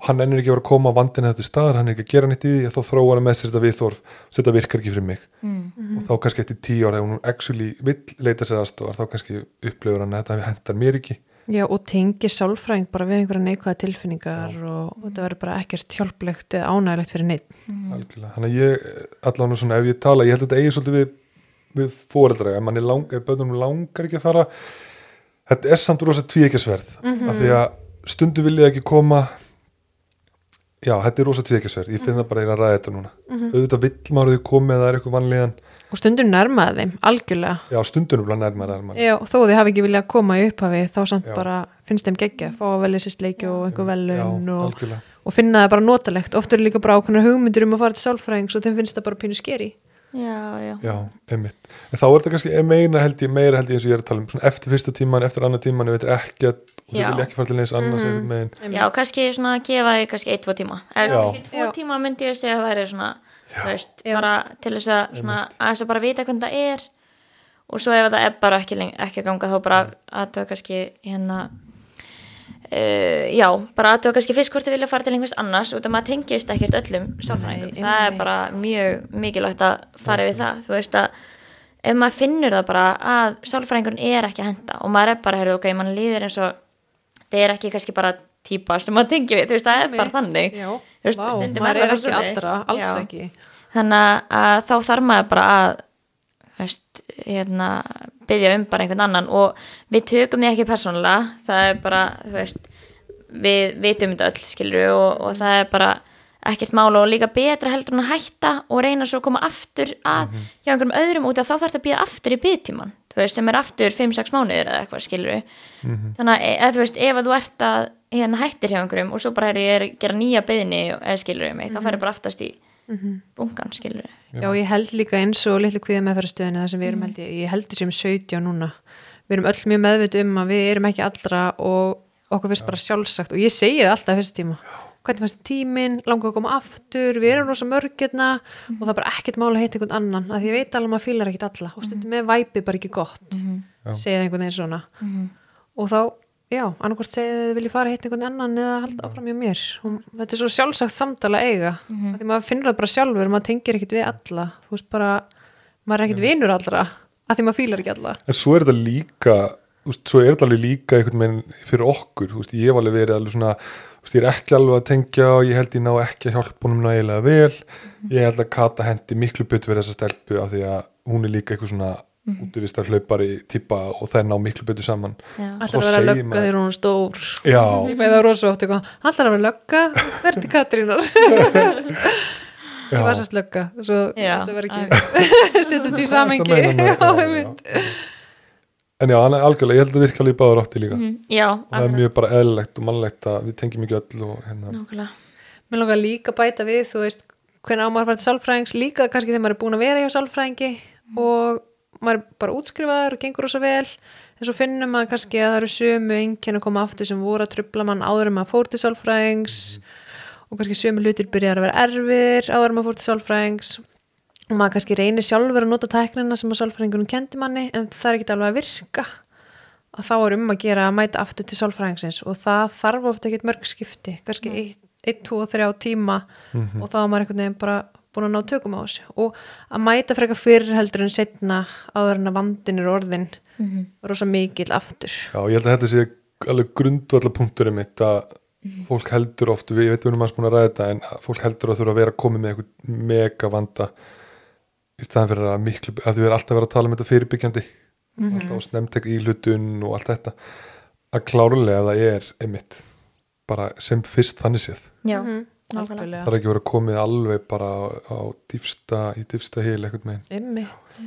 A: Og hann ennur ekki að vera að koma vandina þetta staðar, hann er ekki að gera neitt í því að þá þróa hann með sér þetta viðþorf og þetta virkar ekki fyrir mig.
B: Mm.
A: og þá kannski eftir tíu ára ef hún actually vill leita sér aðstofar þá kannski upplifur hann að þetta hendar mér ekki
C: Já, og tengir sálfræðing bara við einhverja neikvæða tilfinningar og þetta verður bara ekkert hjálplegt eða ánægilegt fyrir neitt.
A: algjörlega, þannig að ég allan svona ef ég tala, ég held að þetta eigi svolítið við, við fóreldra, ef, manni lang, ef bönnum langar ekki að fara þetta er samt rosa tvíekjasverð af því að stundum vil ég ekki koma já, þetta er rosa tvíekjasverð ég finn það bara að ég er að ræða þetta núna. Auðvitað vill maður að þau komið eða það er eitthvað vanlíðan
C: Og stundum nærmaði þeim, algjörlega.
A: já, nærmar er maður
C: Já, þó þið hafi ekki viljað koma í upphafi þá samt
A: Já.
C: bara finnst þeim geggja fá að velja sér sleiki og einhver
A: já,
C: velun og, og finna það bara notalegt oft eru líka bara ákveðnar hugmyndir um að fara til sálfræðings og þeim finnst það bara pínu skeri
B: Já, já.
A: Já, einmitt. En þá er þetta kannski meina held ég, meira held ég eins og ég er að tala um svona eftir fyrsta tíman, eftir annar tíman, ég veit ekki að og þau vilja ekki fara til eins annars mm megin.
B: Já, kannski svona að gefa því kannski eitt, tvo tíma eða kannski tvo
C: Já.
B: tíma myndi ég segja að það væri svona veist, bara til þess að svona, að þess að bara vita hvernig það er. Og svo ef það er bara ekki, ekki ganga þá bara aðtöða kannski hérna uh, já, bara aðtöða kannski fyrst hvort þið vilja fara til einhvers annars og það maður tengist ekkert öllum sálfræðingum, það er bara mjög mikilvægt að fara við það, þú veist að ef maður finnur það bara að sálfræðingurinn er ekki að henda og maður er bara, heyrðu, ok, mann líður eins og það er ekki kannski bara típa sem maður tengi við, þú veist, það er bara þannig.
C: Já, vá,
B: stundum
C: maður
B: er
C: er
B: það
C: ekki allra, alls
B: Já.
C: ekki.
B: Þannig að þá þarf maður bara að veist, hérna byggja um bara einhvern annan. Og við tökum því ekki persónulega. Það er bara, þú veist við vitum þetta öll skilur og, og það er bara ekkert mála og líka betra heldur en að hætta og reyna svo að koma aftur að hjá einhverjum öðrum út af þá þarf þetta að býða aftur í byggtíman þú veist, sem er aftur 5-6 mánuðir eða eitthvað skilur þannig að, eða, þú veist, ef að þú ert að hérna hættir hjá einhverjum og svo bara er ég að gera nýja byggni eða skilur mig, þá færi bara aftast í bunkan skilur
C: Já, ég held líka eins og litlu kviða meðferðastöðinu þar sem við erum held ég, ég held þessum 17 núna. Við erum öll mjög meðviti um að við erum ekki allra og okkur finnst bara sjálfsagt. Og ég segi það alltaf fyrst tíma. Hvernig fannst tíminn, langar að koma aftur? Við erum rosa mörgirna og það er bara ekkert mál að heita einhvern annan að því ég veit alveg að maður fílar ekkert alla og stundum með væpi bara ekki gott
A: Já.
C: segja einhvern veginn svona. Og þá, já, annarkvort segja þið vilji fara að heita einhvern annan eða halda áfram hjá mér. Og þetta er svo sjálfsagt samtala að eiga. Mm því maður finnur það bara sjálfur maður tengir ekkert við alla. Þú veist bara, maður er ekkert vinur allra að því maður fílar ekki alla.
A: En svo er þetta líka, veist, svo er þetta alveg líka einhvern veginn fyrir okkur, veist, ég hef alveg verið alveg svona, veist, ég er ekki alveg að tengja og ég held ég ná ekki að hjálpa honum nægilega vel, ég held að Kata hendi miklu betur fyrir þessa stelpu af því að hún er líka eitthvað svona mm. útivistar hlaupari típa og það er ná miklu betur saman.
C: Alltaf að vera
A: segir
C: lögga þegar hún er stór.
A: Já,
C: það alltaf að vera lögga, verði Katrínar? Ég var sérst lögga þetta var ekki setja þetta í samengi
A: Það. En já, hann er algjörlega, ég held að virka alveg í báður átti líka.
B: Mhm, Já,
A: Og það er mjög bara eðlilegt og mannlegt að við tengjum ekki öll og hérna,
B: nákvæmlega.
C: Mér langar líka að bæta við, þú veist, hvernig á að fara til sálfræðings, líka kannski þegar maður er búin að vera hjá sálfræðingi og maður er bara útskrifaður og gengur rosa vel, en svo finnum maður kannski að það eru sömu einkenn að koma aftur sem voru að trubla mann áður en maður fór til sálfræðings. Og kannski sömu hlutir byrjar að vera erfir áður en maður fór til sálfræðings. Og maður kannski reynir sjálfur að nota tæknina sem að sálfræðingunum kendi manni en það er ekki alveg að virka. Að þá er um að gera að mæta aftur til sálfræðingsins og það þarf ofta ekkert mörg skipti kannski 1, 2, 3 tíma. Og þá er maður einhvern veginn bara búin að ná tökum á þessu. Og að mæta frekar fyrir heldur en setna áður en að vandin er orðin rosa mikill aftur.
A: Já, ég held að þetta sé alveg grundvallar punkturinn mitt að fólk heldur oft, við, ég veit við erum aðeins búin að ræða þetta en að fólk heldur að þurfa að vera komið með einhvern mega vanda í staðan fyrir að miklu, að þau er alltaf að vera að tala um þetta fyrirbyggjandi. Alltaf á snemtek í hlutun og allt þetta. Að klárlega það er einmitt bara sem fyrst þannig séð.
B: Já,
C: Mhm,
B: nákvæmlega.
A: Það er ekki verið að komið alveg bara á, á dýfsta, í dýfsta heil eitthvað megin
C: Einmitt.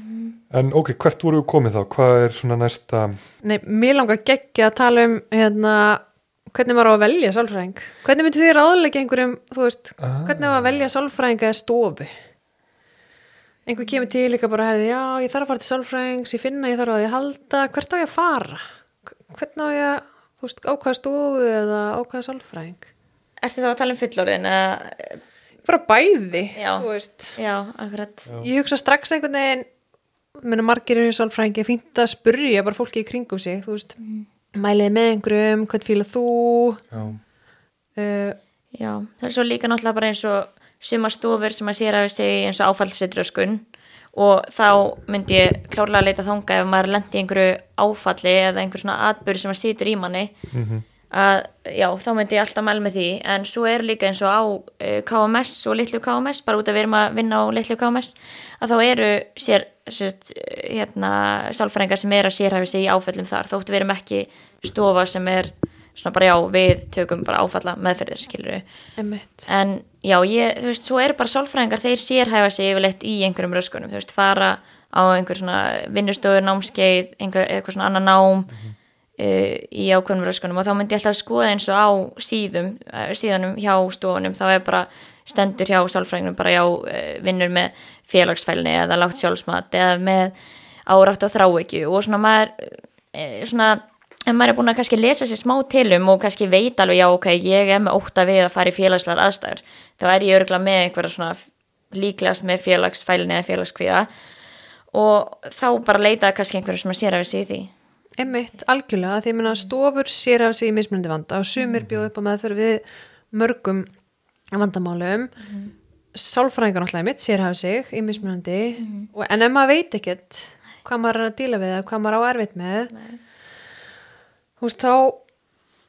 A: en ok, hvert voru við komið þá? Hvað er svona næsta?
C: Nei, mér langar geggja að tala um hérna, hvernig maður á að velja sálfræðing. Hvernig myndi þið ráðleika einhverjum þú veist,
A: Ah.
C: hvernig á að velja sálfræðinga eða stofu? Einhver kemur til líka bara herði, já, ég þarf að fara til sálfræðings ég finna að ég þarf að að halda. Hvert á ég að fara? Hvernig á ég að þú veist, ákvæða stofu eða ákvæða sálfræðing
B: Ertu þá að tala um fullorðin eða,
C: bara bæði,
B: Já.
C: þú veist.
B: Já, akkurat.
C: Ég hugsa strax einhvern veginn minna margir eru sálfræðingi fínt að spurja bara fólki í kringum sig þú veist, mæliði með einhverjum hvern fíla þú?
A: Já,
C: uh,
B: Já, það er svo líka náttúrulega bara eins og suma stofur sem að sér af sig eins og áfallsetröskun og þá myndi ég klárlega að leita þanga ef maður lendi í einhverju áfalli eða einhver svona atbyrð sem að situr í manni að já, þá myndi ég alltaf mæla með því. En svo er líka eins og á uh, KMS og litlu KMS, bara út að við erum að vinna á litlu KMS, að þá eru sér, sérst, hérna sálfræðingar sem er að sérhæfi sig í áfallum þar þóttu við erum ekki stofa sem er svona bara já, við tökum bara áfalla meðferðir, skilur
C: Emmett.
B: en já, ég, þú veist, svo eru bara sálfræðingar þeir sérhæfa sig yfirleitt í einhverjum röskunum, þú veist, fara á einhver svona vinnustöður, námskeið einhver, eitthvað svona annar nám. Uh, í ákveðnum röskunum og þá myndi ég alltaf skoða eins og á síðum uh, síðanum hjá stofunum, þá er bara stendur hjá sálfræðingnum bara já, uh, vinnur með félagsfælni eða lágt sjálfsmat eða með árátt og þráekju og svona maður svona en maður er búin að kannski lesa sér smá tilum og kannski veit alveg, já ok, ég er með ótta við að fara í félagslegar aðstæður. Þá er ég örgulega með einhverja svona líklegast með félagsfælni eða félagskviða og þá bara leitaði kannski einhverju sem að sér að við
C: Emmett, algjörlega, því að stofur sér af sig í mismunandi vanda og sumir bjóð upp á meðferð við mörgum vandamálum. Sálfræðingar náttúrulega mitt sér af sig í mismunandi og, en ef maður veit ekkert hvað maður er að díla við eða hvað maður á erfitt með þú veist þá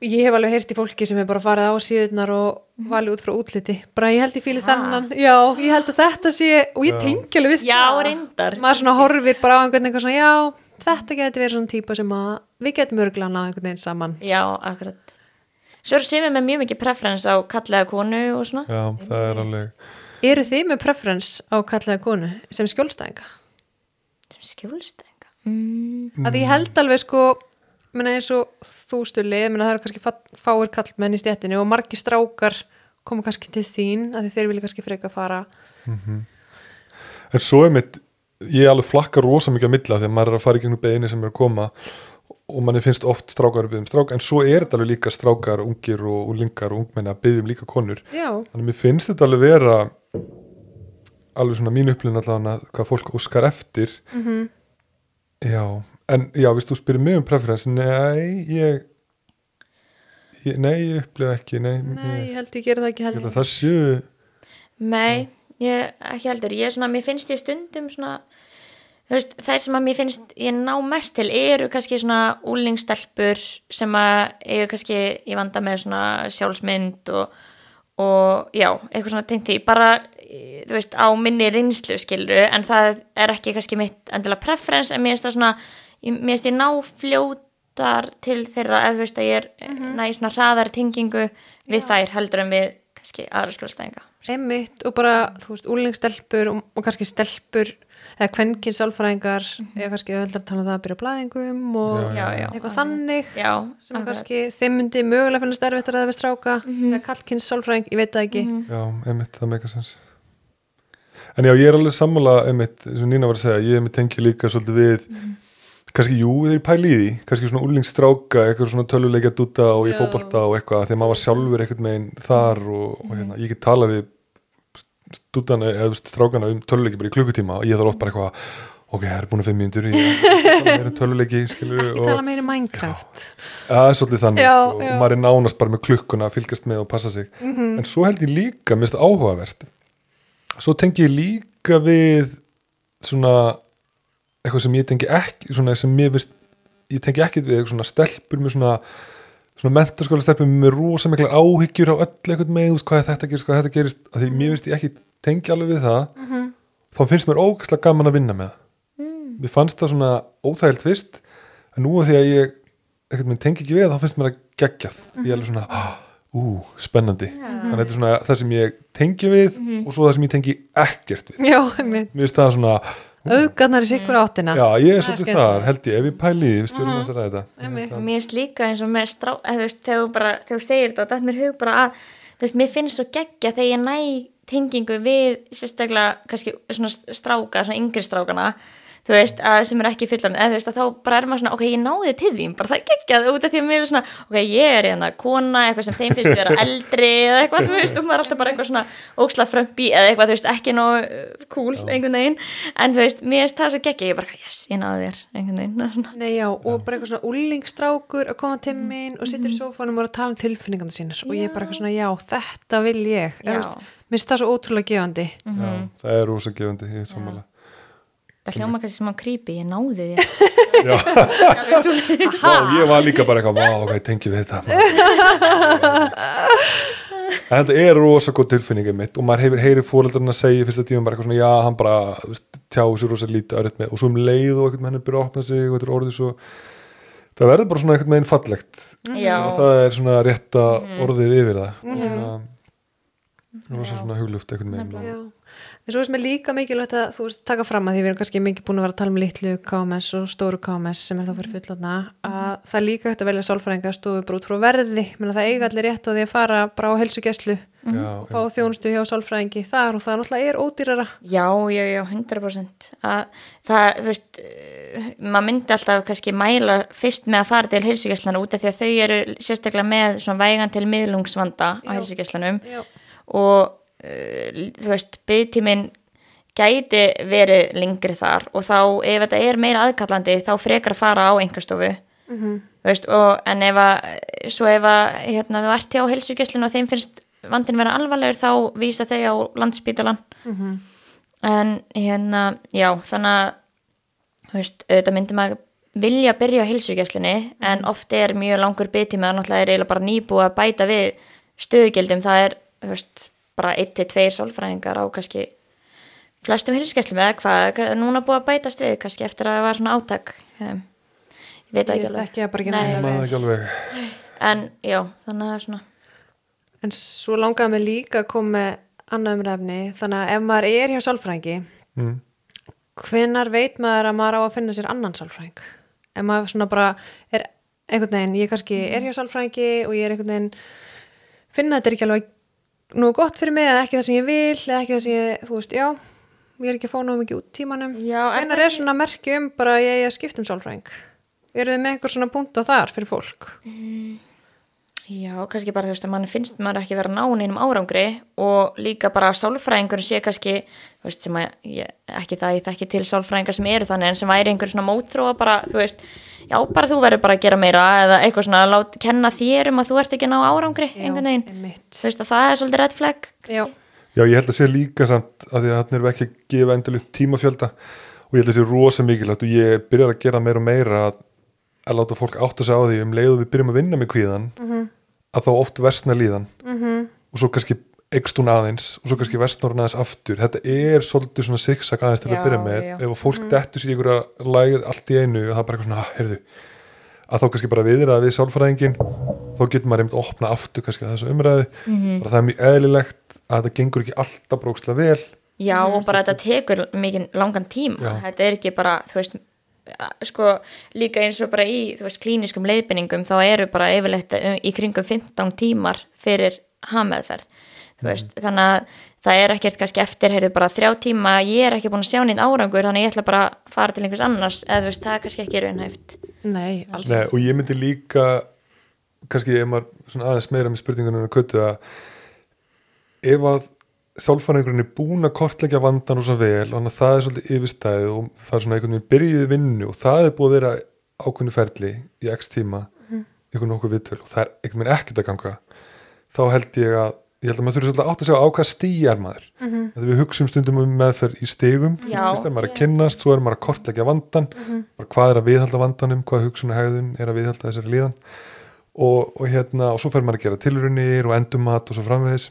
C: ég hef alveg heyrt í fólki sem er bara farið á síðunar og valið út frá útliti. Bara ég held ég fíli
B: Ha.
C: þennan. Já, ég held að þetta sé og ég tengi alveg við
B: Já,
C: það.
B: reyndar.
C: Maður svona horfir bara á einhvern veginn já, þetta geti verið svona típa sem að við getum örgulega náð einhvern veginn saman.
B: Já, akkurat. Svo eru sumið með mjög mikið preference á kallega konu og svona.
A: Já, það er alveg
C: eru þið með preference á kallaða konu sem skjólstæðinga?
B: sem skjólstæðinga? Mm.
C: að ég held alveg sko menna eins og þú stulli menna það eru kannski fáir kallmenn í stjættinu og margir strákar koma kannski til þín að þeir vilja kannski freka fara.
A: En svo er mitt, ég alveg flakka rosa mikið að milla þegar maður er að fara í gegnum beini sem er að koma og manni finnst oft strákar að byggja um strák en svo er þetta alveg líka strákar, ungir og unglingar og ungmenni að byggja um líka konur.
C: Já,
A: þannig að mér finnst þetta alveg vera alveg svona mín upplifin allavega hvað fólk óskar eftir.
C: Mm
A: já, en já, viðst þú spyrir mig um preference, nei ég, ég nei, ég upplifa ekki nei,
C: nei,
A: ég,
C: ég held ég gera það ekki
A: ég. held
C: heldur
A: að það séu
B: Nei, ég ekki heldur. Ég er svona, mér finnst ég stundum svona þú veist, þær sem að mér finnst ég ná mest til eru kannski svona úlingstelpur sem að eiga kannski í vanda með svona sjálfsmynd og, og já, eitthvað svona tengt því. Bara, þú veist, á minni reynslu skilru, en það er ekki kannski mitt endilega preference, en mér finnst það svona ég- mér finnst ég ná fljótar til þeirra, eða þú veist að ég er næ svona hraðar tengingu við þær heldur en við kannski aðra skjólstæðinga.
C: Einmitt og bara, þú veist, úlingstelpur og, og kannski stelpur eða kvenkinn sálfræðingar eða kannski að tala um það að byrja blæðingum og
A: Já,
B: já, já,
C: eitthvað þannig.
B: Já,
C: sem
B: akkurat.
C: kannski þeim myndi mögulega finnast erfitt að ræða við stráka eða kallkynns sálfræðing, ég veit það ekki.
A: Já, einmitt, það meika sens En já, ég er alveg sammála einmitt, sem Nína var að segja, ég tengi líka svolítið við, kannski jú, þeir pæli í því, kannski svona úlingstráka eitthvað svona töluleikja dúta og ég
C: Já.
A: fótbolta og eitthvað, þegar maður var sjálfur eitthvað megin þar og, og hérna, ég get tala við dútana eða strákana um töluleiki bara í klukkutíma og ég þarf oft bara eitthvað ok, það er búin að fimm er meira um töluleiki, skilur
C: ekki tala meira um Minecraft
A: Það er svolítið þannig
C: Já,
A: sko,
C: já.
A: og maður er nánast bara með klukkuna að fylgjast með og passa sig
C: Mhm.
A: en svo held ég líka, mér finnst það áhugavert svo tengi ég líka við svona eitthvað sem ég tengi ekki svona sem ég veist, ég tengi ekki við svona stelpur með svona svona mentaskóla stelpur með rosa mikla áhyggjur á öll eitthvað með, hvað þetta gerist, hvað þetta gerist að því mér veist ég ekki tengi alveg við það þá finnst mér ógæslega gaman að vinna með mm. mér fannst það svona óþægilt fyrst en nú að því að ég eitthvað minn tengi ekki við þá finnst mér að geggjað. Ég er alveg svona, "Ah, ú, spennandi. Þannig að þetta er svona það sem ég tengi við og svo það sem ég tengi ekkert við Mér
C: Auðgarnar í sikkur áttina.
A: já, ég er
C: er
A: svolítið þar held ég, ef ég pæli því, við erum að ræða þetta
B: mér finnst líka eins og með strá eða, þú veist, þegar þú bara, þegar þú segir þetta það er mér hug bara að, þú veist, mér finnst svo geggja þegar ég næ tengingu við sérstaklega kannski svona stráka, svona yngri strákana þú veist, að sem er ekki fullan eða þú veist, að þá bara er maður svona, ok, ég náði til þín bara það er geggjað út af því að mér er svona ok, ég er hérna kona, eitthvað sem þeim finnst vera eldri eða eitthvað, þú veist, og maður er alltaf bara eitthvað svona óksla frömpi eða eitthvað, þú veist, ekki nóg uh, cool, einhvern veginn. En þú veist, mér finnst það svo geggjað, ég bara, yes, ég náði þér einhvern veginn, svona.
C: Nei, já, og bara eitthvað svona úlingstrákur að koma til mín og sittur í sófanum og er að tala um tilfinningarna sínar. Og ég er bara eitthvað svona, já, þetta vil ég. Mér finnst það svo ótrúlega gefandi.
A: já, það er rosa gefandi, ég er sammála
B: það hljóma kannski smá creepy, ég náði þér
A: já. Já, ég var líka bara eitthvað, vá, ok, tengi við þetta? En þetta er rosa góð tilfinningið mitt og maður hefur heyrið fóreldarinn að segja í fyrsta tíma bara eitthvað svona, já, hann bara þú veist, tjáu sér rosa lítið örð með. Og svo um leið og eitthvað með henni byrja að opna sig og þetta er orðið svo það verður bara svona eitthvað meginn fallegt.
B: Já,
A: og það er svona rétta orðið yfir það. Svona, rosa svona hugluft eitthvað
C: Já. En svo er sem er líka mikilvægt að þú veist taka fram að því við erum kannski mikið búin að vera að tala um litlu KMS og stóru KMS sem er þá fyrir fullotna að það er líka hægt að velja sálfræðinga stofu bara út frá verði, menn það eiga allir rétt á því að fara bara á helsugeslu
A: já,
C: fá þjónustu hjá sálfræðingi þar og það náttúrulega er ódýrara.
B: Já, já, já 100% að það, þú veist uh, maður myndi alltaf kannski mæla fyrst með að fara til heilsugjæslana út af því að þau eru sérstaklega með svona vægan til miðlungsvanda á heilsugjæslanum
C: Já.
B: og þú veist, byggtíminn gæti verið lengri þar og þá ef þetta er meira aðkallandi þá frekar að fara á einhverstofu
C: Mhm.
B: þú veist, og en ef að svo ef að hérna, þú ert hjá heilsugjæslinu og þeim finnst vandin vera alvarlegur þá vísa þau á landspítalan
C: Mhm.
B: en hérna, já, þannig að þú veist, auðvitað myndi maður vilja byrja á heilsugjæslinni en oft er mjög langur byggtími að náttúrulega er eiginlega bara nýbúið að bæta við stöðugildum, það er þú veist, bara 1-2 sálfræðingar á kannski flestum heilsugjæslum eða hvað, núna búið að bætast við kannski eftir að það var svona átak um, ég veit það ekki
C: Ég
B: alveg
C: bara ekki
B: Nei.
A: ekki alveg
B: en já, þannig að það er svona
C: En svo langaði mig líka að koma með annað umræfni, þannig að ef maður er hjá sálfræðingi,
A: mm.
C: hvenar veit maður að maður á að finna sér annan sálfræðing? Ef maður svona bara er einhvern veginn, ég kannski er hjá sálfræðingi og ég er einhvern veginn finna þetta er ekki alveg nú gott fyrir mig eða ekki það sem ég vil eða ekki það sem ég, þú veist, já ég er ekki að fá náðu mikið út tímanum
B: Já, er
C: svona merki um bara að ég er að skipta um sálfræðing? Eru þið með einhver svona punta þar fyrir fólk?
B: Já, kannski bara þú veist að mann finnst maður ekki vera náinn einum árangri og líka bara sálfræðingur sé kannski, þú veist, sem að ég, ekki það, ég þekki til sálfræðingar sem eru þannig en sem væri einhver svona mótþróa bara, þú veist, já, bara þú verður bara að gera meira eða eitthvað svona, lát, kenna þér um að þú ert ekki að ná árangri, einhvern veginn.
C: einmitt.
B: þú veist að það er svolítið red flag
C: Já,
A: Já, ég held að sé líka samt að því að hann við ekki að gefa endileg tímafjölda og ég held að sé rosa mikilvægt og ég byrjar að gera meira og meira að, að láta fólk átta sig á því um leið og við byrjum að vinna með kvíðan að þá oft versna líðan. -hmm. og svo kannski eikst hún aðeins og svo kannski versnar hún aðeins aftur. Þetta er svolítið svona zigzag aðeins til
B: Já,
A: að byrja með.
B: já.
A: ef fólk dettur sér í einhverja lægð allt í einu og það er bara eitthvað svona, "Ah, heyrðu. Að þá kannski bara viðraða við sálfræðingin þá getur maður einmitt að opna aftur kannski að þessu umræði bara það er mjög eðlilegt að þetta gengur ekki alltaf brókslega vel.
B: Já, og bara þetta tekur mikið langan tíma.
A: Já.
B: þetta er ekki bara, þú veist sko, líka eins og bara í þú veist, klíniskum leiðbenningum, þá eru bara yfirleitt um- í kringum 15 tímar fyrir hameðferð, þú veist. Þannig að það er ekkert kannski eftir heyrðu bara þrjá tíma, ég er ekki búin að sjá nýtt árangur, þannig ég ætla bara að fara til einhvers annars, eða þú veist, það er kannski ekki raunhæft.
C: Nei, alls
A: Nei, og ég myndi líka kannski ef maður svona aðeins meira með spurningunum að köttu að ef að sálfæringurinn er búin að kortleggja vandan og svo vel og það er svolítið yfirstæðið og það er svona einhvern veginn byrjuði vinnu og það er búið að vera ákveðinu ferli í x tíma einhvern nokkuð viðtöl og það er einhvern veginn ekkert að ganga. Þá held ég að ég held að maður þurfi svolítið átt að segja á hvað stíjar maður. Mm -hmm. þegar við hugsum stundum um meðferð í stigum
B: Já.
A: fyrst er maður að kynnast, svo er maður að kortleggja vandan bara hvað er að viðhalda vandanum hvað hugsunahæðun er að viðhalda þessari líðan. Og, og hérna og svo fer maður að gera tilrunir og endumat og svo framvegis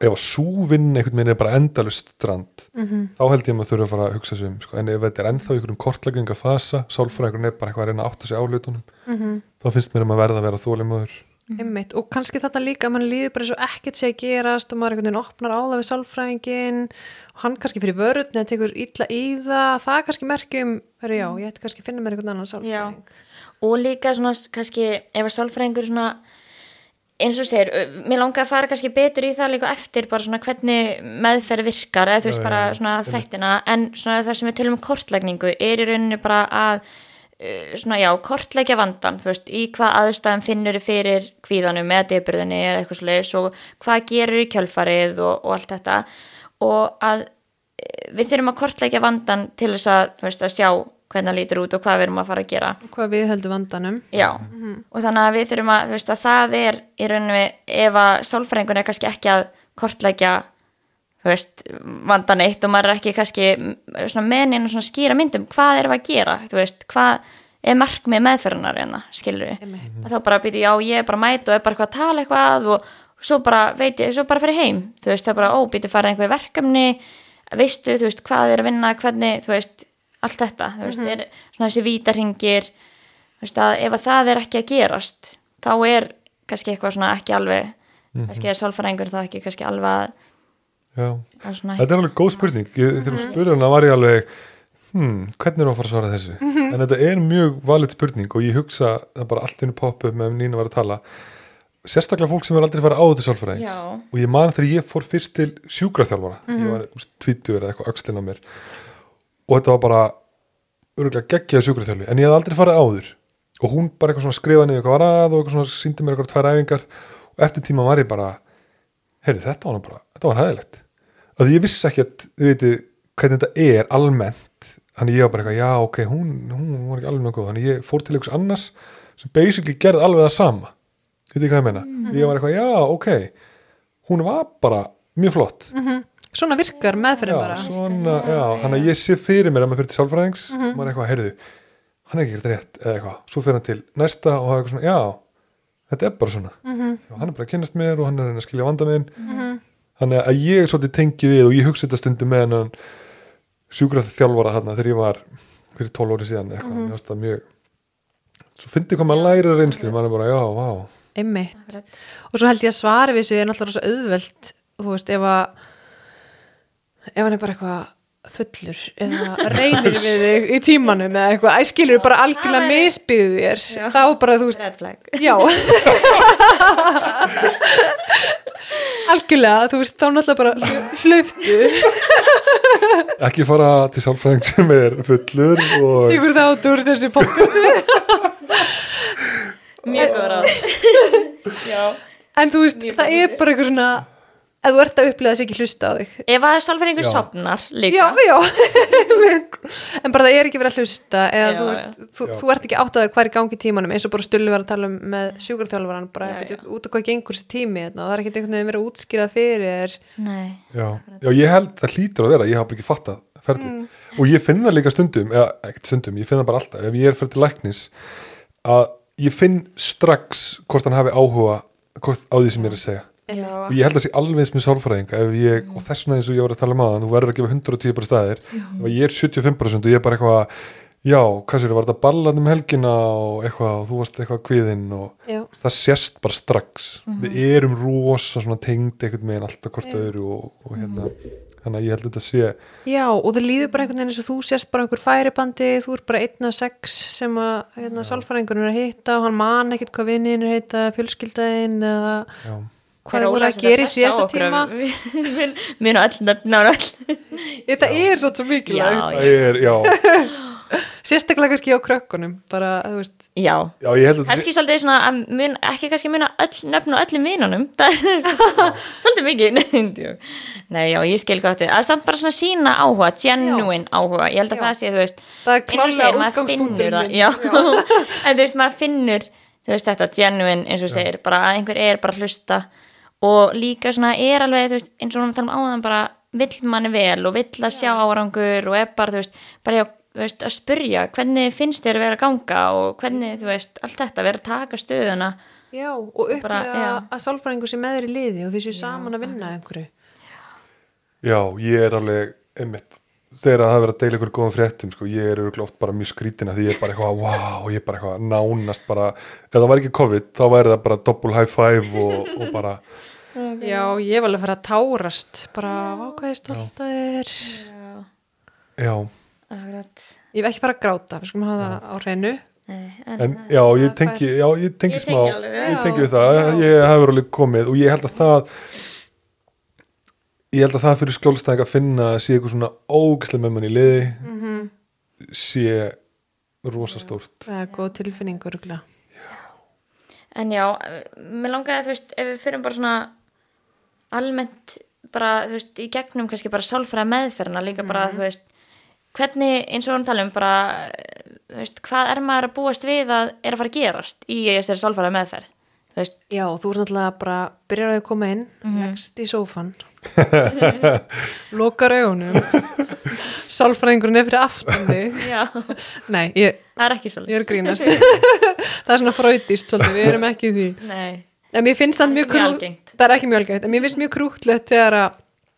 A: ef að súvinn einhvern veginn er bara endalust strand þá held ég að maður þurfi að fara að hugsa sig um sko. en ef þetta er ennþá einhverjum kortlegginga fasa sálfræðingur er bara eitthvað að reyna að átta sig á hlutunum þá finnst mér um að verða að vera þólimöður
C: Einmitt. og kannski þetta líka, mann líður bara svo ekkert sé að gerast og maður einhvern veginn opnar á það við sálfræðingin og hann kannski fyrir vörðin eða tekur illa í það. Það er kannski merkjum, herri já, ég ætti kannski að finna mér einhvern annan
B: Já,
C: sálfræðing
B: og líka svona kannski ef að sálfræðingur svona eins og ö, mér langar að fara kannski betur í það líka eftir bara svona hvernig meðferð virkar eða þú veist bara svona
A: einmitt.
B: þættina. En svona það sem við tölum um kortlækningu er í rauninni bara að svona já, kortlækja vandan þú veist, í hvað aðstæðum finnur fyrir kvíðanum eða deburðinni eða eitthvað svoleiðis og hvað gerur í kjölfarið og, og allt þetta. Og að eh, við þurfum að kortlækja vandan til þess að, þú veist, að sjá hvernig það lítur út og hvað við erum að fara að gera.
C: Og hvað við heldur vandanum.
B: Já, og þannig að við þurfum að, veist, að það er í rauninu ef að sálfræðingun er kannski ekki að kortlækja, þú veist, vandan eitt og maður er ekki kannski mm, og svona skýra myndum, hvað erum að gera, veist, hvað er markmið meðferðunar hérna, skilur við,
C: Einmitt.
B: að þá bara býti, já, ég er bara mæt og er bara eitthvað að tala eitthvað og svo bara, veit ég, svo bara fyrir heim, þú veist, er bara, ó, býti farið einhver verkefni, veistu, þú veist, hvað er að vinna, hvernig, þú veist, allt þetta, þú veist, er svona þessi vítarhingir, þú veist að ef að það er ekki að gerast þá er kannski eitthvað svona ekki alveg kannski er sálfræðingur þá ekki kannski alveg að,
A: Þetta er alveg góð spurning, ég, þegar þú spurði hana var ég alveg, hmm, hvernig er að fara að svara þessu? En þetta er mjög valið spurning og ég hugsa það bara allt innu poppu með ef Nína var að tala. Sérstaklega fólk sem er aldrei farið á þetta sálfræðings. Og ég man þegar ég fór fyrst til sjúkraþjálfara, ég var tvítur eða eitthvað öxlinn á mér og þetta var bara örgulega geggjaði sjúkraþjálfi. En ég hef aldrei farið áður. Og hún bara eitthvað svona skrifaði niður eitthvað var að og eitthvað svona síndi mér eitthvað tvær æfingar. Og eftir tíma var ég bara heyrði þetta var bara, þetta var hæðilegt að ég vissi ekki að, þið veitir hvernig þetta er almennt. Þannig ég var bara eitthvað, já ok, hún, hún var ekki alveg nokkuð, þannig ég fór til einhvers annars sem basically gerði alveg það sama. Veit ég hvað ég meina, ég var eitthvað, já ok. Hún var bara mjög flott
C: svona virkar meðferðin bara.
A: svona, já, þannig að ég sé fyrir mér að maður fyrir til sálfræðings, maður er eitthvað, heyrðu hann er ekki ekkert rétt, eða eitthvað svo fyrir hann til næsta og hafa eitthvað svona, já þetta er bara svona, já, hann er bara að kynnast mér og hann er að reyna að skilja vanda minn. Þannig að ég svolítið tengi við og ég hugsa þetta stundum með hennan sjúkrað þjálfara þarna þegar ég var fyrir 12 óri síðan eitthvað, mér finnst það mjög svo fyndi hvað maður læra reynslu maður er bara, já, vá,
C: einmitt. Og svo held ég að svari við sig er náttúrulega svo auðvelt þú veist, ef að ef hann er bara eitthvað fullur eða reynir við þig í tímanum eða eitthvað, æskilur bara algjörlega misbyðið þér
B: Já.
C: þá bara þú veist,
B: red flag.
C: Já. Algjörlega, þú veist, þá náttúrulega bara hlöftu
A: ekki fara til sálfræðing sem er fullur og
C: ykkur þátt úr þessi podcast
B: mjög góð ráð. Já.
C: En þú veist, það er bara eitthvað svona að þú ert að upplega þess ekki hlusta á þig
B: ef að sálfræðingur
A: Já.
B: sopnar
C: já,
B: líka
C: já en bara það er ekki verið að hlusta eða
B: Já,
C: þú,
B: já.
C: veist, þú,
A: Já.
C: þú ert ekki átt að hvað er í gangi tímanum eins og bara stullu var að tala um með sjúkarþjálfaran bara
B: Já, já.
C: út af hvað gengur þessi tími og það er ekki einhvern veginn verið að útskýra fyrir
A: já, já, ég held það hlýtur að vera, ég hafa bara ekki fattað ferli
C: Mm.
A: og ég finn það líka stundum eða ekkert stundum, ég finn það bara alltaf ef ég er fyrir til læknis að ég finn strax hvort hann hafi áhuga hvort, á því sem ég er að segja
B: já,
A: og ég held að sé alveg eins með sálfræðing ef ég, og þess vegna eins og ég var að tala um aðan þú verður að gefa 110 bara staðir. Ég er 75% og ég er bara eitthvað já, hvað sér, var þetta ballan um helgina og eitthvað, og þú varst eitthvað kviðinn og
C: Já.
A: það sést bara strax. Við erum rosa svona tengd einhvern veginn alltaf hvort öðru og, og hérna, þannig að ég held að þetta sé
C: Já, og það líður bara einhvern veginn eins og þú sérst bara einhver færibandi, þú ert bara einn af sex sem að hérna, sálfræðingurinn er að hitta og hann man ekkert hvað vinnin er að hitta fjölskyldaðinn eða
A: já,
C: hvað er voru að gera í síðasta tíma?
B: minn og öll nöfn á öll
C: Þetta er svo svo mikilvægt.
A: Er,
C: Sérstaklega kannski á krökkunum bara, þú veist,
B: já.
A: Já, ég held að þetta
B: kannski svolítið svona að mun, ekki kannski öllum vinunum. Það er svona- svolítið mikið. Nei, já, ég skil gott. Það er samt bara svona sína áhuga, genuine áhuga. Ég held að
C: Já.
B: það sé, þú veist
C: það er klálega útgangspunktur
B: en þú veist, maður finnur þú veist þetta, genuine, eins og segir bara að einhver er bara að hlusta og líka svona er alveg þú veist, eins og við talum áðan bara vill manni vel og vill að sjá árangur og er bara, þú veist, bara já, veist, að spurja hvernig finnst þér að vera að ganga og hvernig, þú veist, allt þetta vera að taka stöðuna
C: Já, og
B: já.
C: að sálfræðingur sé með þér í liði og því séu saman að vinna einhverju.
A: Já, ég er alveg einmitt, þegar það er verið að deila ykkur góðum fréttum, sko, ég er örugglega oft bara mjög skrítina því ég er bara eitthvað, wow, ég er bara eitthvað nánast bara, ef það væri ekki COVID þá væri það bara double high five og, og bara,
C: Já, ég var alveg að fara að tárast, bara, vá, hvað er stolt að þér?
B: Já,
A: já
B: akkurat.
C: Ég vil ekki fara að gráta, við skulum hafa það á hreinu.
B: Nei,
A: en já, ég tengi, já, ég tengi
B: Ég
A: smá
B: tengi alveg,
A: ég
C: já.
A: tengi við það, ég hefur alveg komið og ég held að það ég held að það fyrir skjólstæðing að finna að sé eitthvað svona ógislega með mann í liði.
C: Mhm.
A: sé rosastórt
C: Það er góð tilfinning, örgulega.
B: En já, mér langaði að þú veist, ef við fyrir bara svona almennt bara, þú veist, í gegnum kannski bara sálfræða meðferðina líka bara, þú veist, hvernig, eins og við talum bara, þú veist, hvað er maður að búast við að er að fara að gerast í þessari sálfræða meðferð, veist,
C: Já, þú ert náttúrulega bara, byrjar að koma inn, leggst í sófan, lokar augunum, sálfræðingurinn er fyrir aftan þig. Nei, ég,
B: er
C: ég er grínast. það er svona fröytist við erum ekki því.
B: Nei,
C: En mér finnst það mjög krútt, það er ekki mjög algengt, en mér finnst mjög krúttlegt þegar að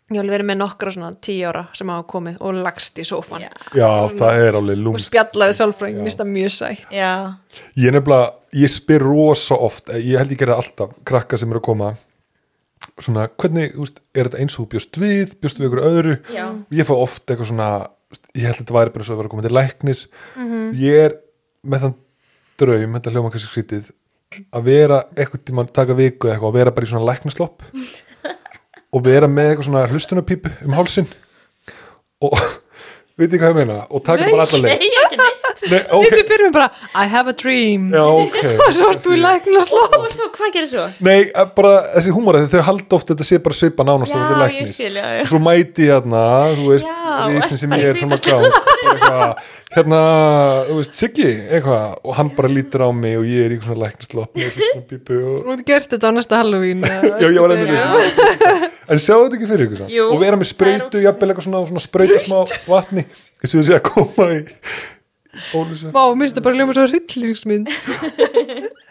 C: ég hef verið með nokkra svona tíu ára sem hafa komið og lagst í sófan
B: já,
A: já, það er alveg
C: og
A: lúmst
C: spjallaði sálfræðing, mér finnst það mjög sætt.
B: já,
A: ég nefnilega, ég spyr rosa oft ég held ég gerði alltaf, krakka sem eru að koma svona, hvernig, veist, er þetta eins og bjóst við, bjóst við ykkur öðru?
B: Já.
A: ég fá oft eitthvað svona ég held að þetta væri bara svo að vera að koma til læknis. Ég er með þann draum, þetta hljóma kannski skrítið að vera eitthvað tíma taka viku eða eitthvað, að vera bara í svona læknislopp og vera með eitthvað svona hlustunarpípu um hálsin og veit ekki hvað ég meina? Og taka bara alla leið.
B: Nei, ekki neitt.
A: Nei,
C: Ég
A: ok,
C: sé fyrir mig bara, I have a dream.
A: Já, ok.
C: Og svo ert þú í lækna slótt
B: Og svo, hvað gerir svo?
A: Nei, eh, bara þessi húmor þau halda oft þetta sé bara svipa nánast og þetta er læknis.
B: skil, já, já.
A: og svo mæti ég hérna, þú veist
B: Já,
A: risin sem ég er grá eitthvað, hérna, þú veist, Siggi eitthvað, og hann bara lítur á mig og ég er í svona læknislopp með svona pípu og...
C: Þú ert gert þetta á næsta Halloween
A: Já, ég var einmitt í þessu. En sjáu þetta ekki fyrir ykkur samt?
B: Jú,
A: og vera með
B: er ógeðslega
A: jafnvel eitthvað svona, svona sprautu smá vatni. Þess að sé að koma í bólusett
C: Vá, mér finnst þetta bara ljóma svo hryllingsmynd.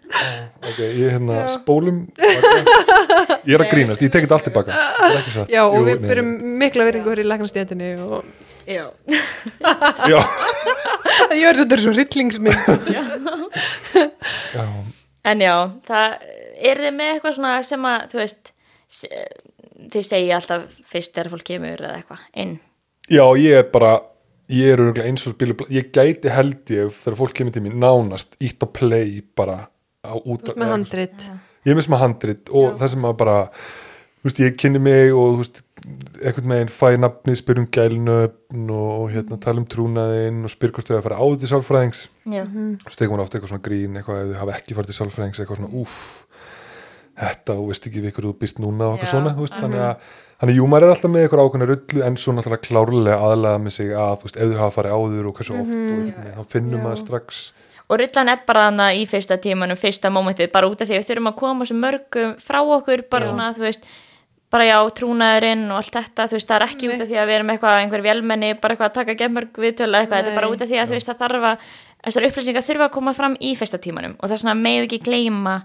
A: Ok, ég er hérna spólum. Baka. ég er að grínast, ég tekið allt tilbaka Það er ekki satt.
C: Já, og
A: Jú,
C: við
A: nei,
C: byrjum mikla verðingu fyrir læknastjætinni og
B: Já,
A: já,
C: ég verður svo þetta er svo hryllingsmynd.
A: Já,
B: en já, það er þið með eitthvað svona sem að, þú veist, s- þið segja alltaf fyrst þegar fólk kemur eða eitthvað inn.
A: já, ég er bara ég er örgulega eins og spilu ég gæti held ég þegar fólk kemur til mér nánast ítt á play bara á út
C: með handrit.
A: Ég er með sem að handrit og það sem að bara þú veist, ég kynni mig og þú veist, einhvern veginn fæ nafni, spyr um gælnöfn og hérna tala um trúnaðinn og spyr hvort þau að fara á til sálfræðings.
B: Já,
A: og svo tekum hún ofta eitthvað svona grín eitthvað ef þau hafa ekki farið til sálfræðings eitthvað svona úff þetta og veist ekki við ykkur þú býst núna og eitthvað
B: Já,
A: svona þú veist, þannig að þannig jú, maður er alltaf með eitthvað ákveðna rullu en svo náttúrulega klárlega aðlaga með sig að þú veist, ef þau hafa farið áður og hversu oft og einhvern veginn, þá finnum maður strax.
B: Og rullan er bara hana í fyrsta tímanum, fyrsta mómentið, bara út af því að við þurfum að koma svo mörgum frá okkur, bara svona, þú veist, bara já, trúnaðurinn og allt þetta, þú veist, það er ekki út af því að við erum eitthvað, einhver vélmenni, bara eitthvað að taka gemörg viðtölu eða eitthvað, þetta er bara
C: Nei.
B: út af því að þú veist, það þarf að, þessar upplýsingar þurfa að koma fram í fyrsta tímanum og það er svona megið ekki gleyma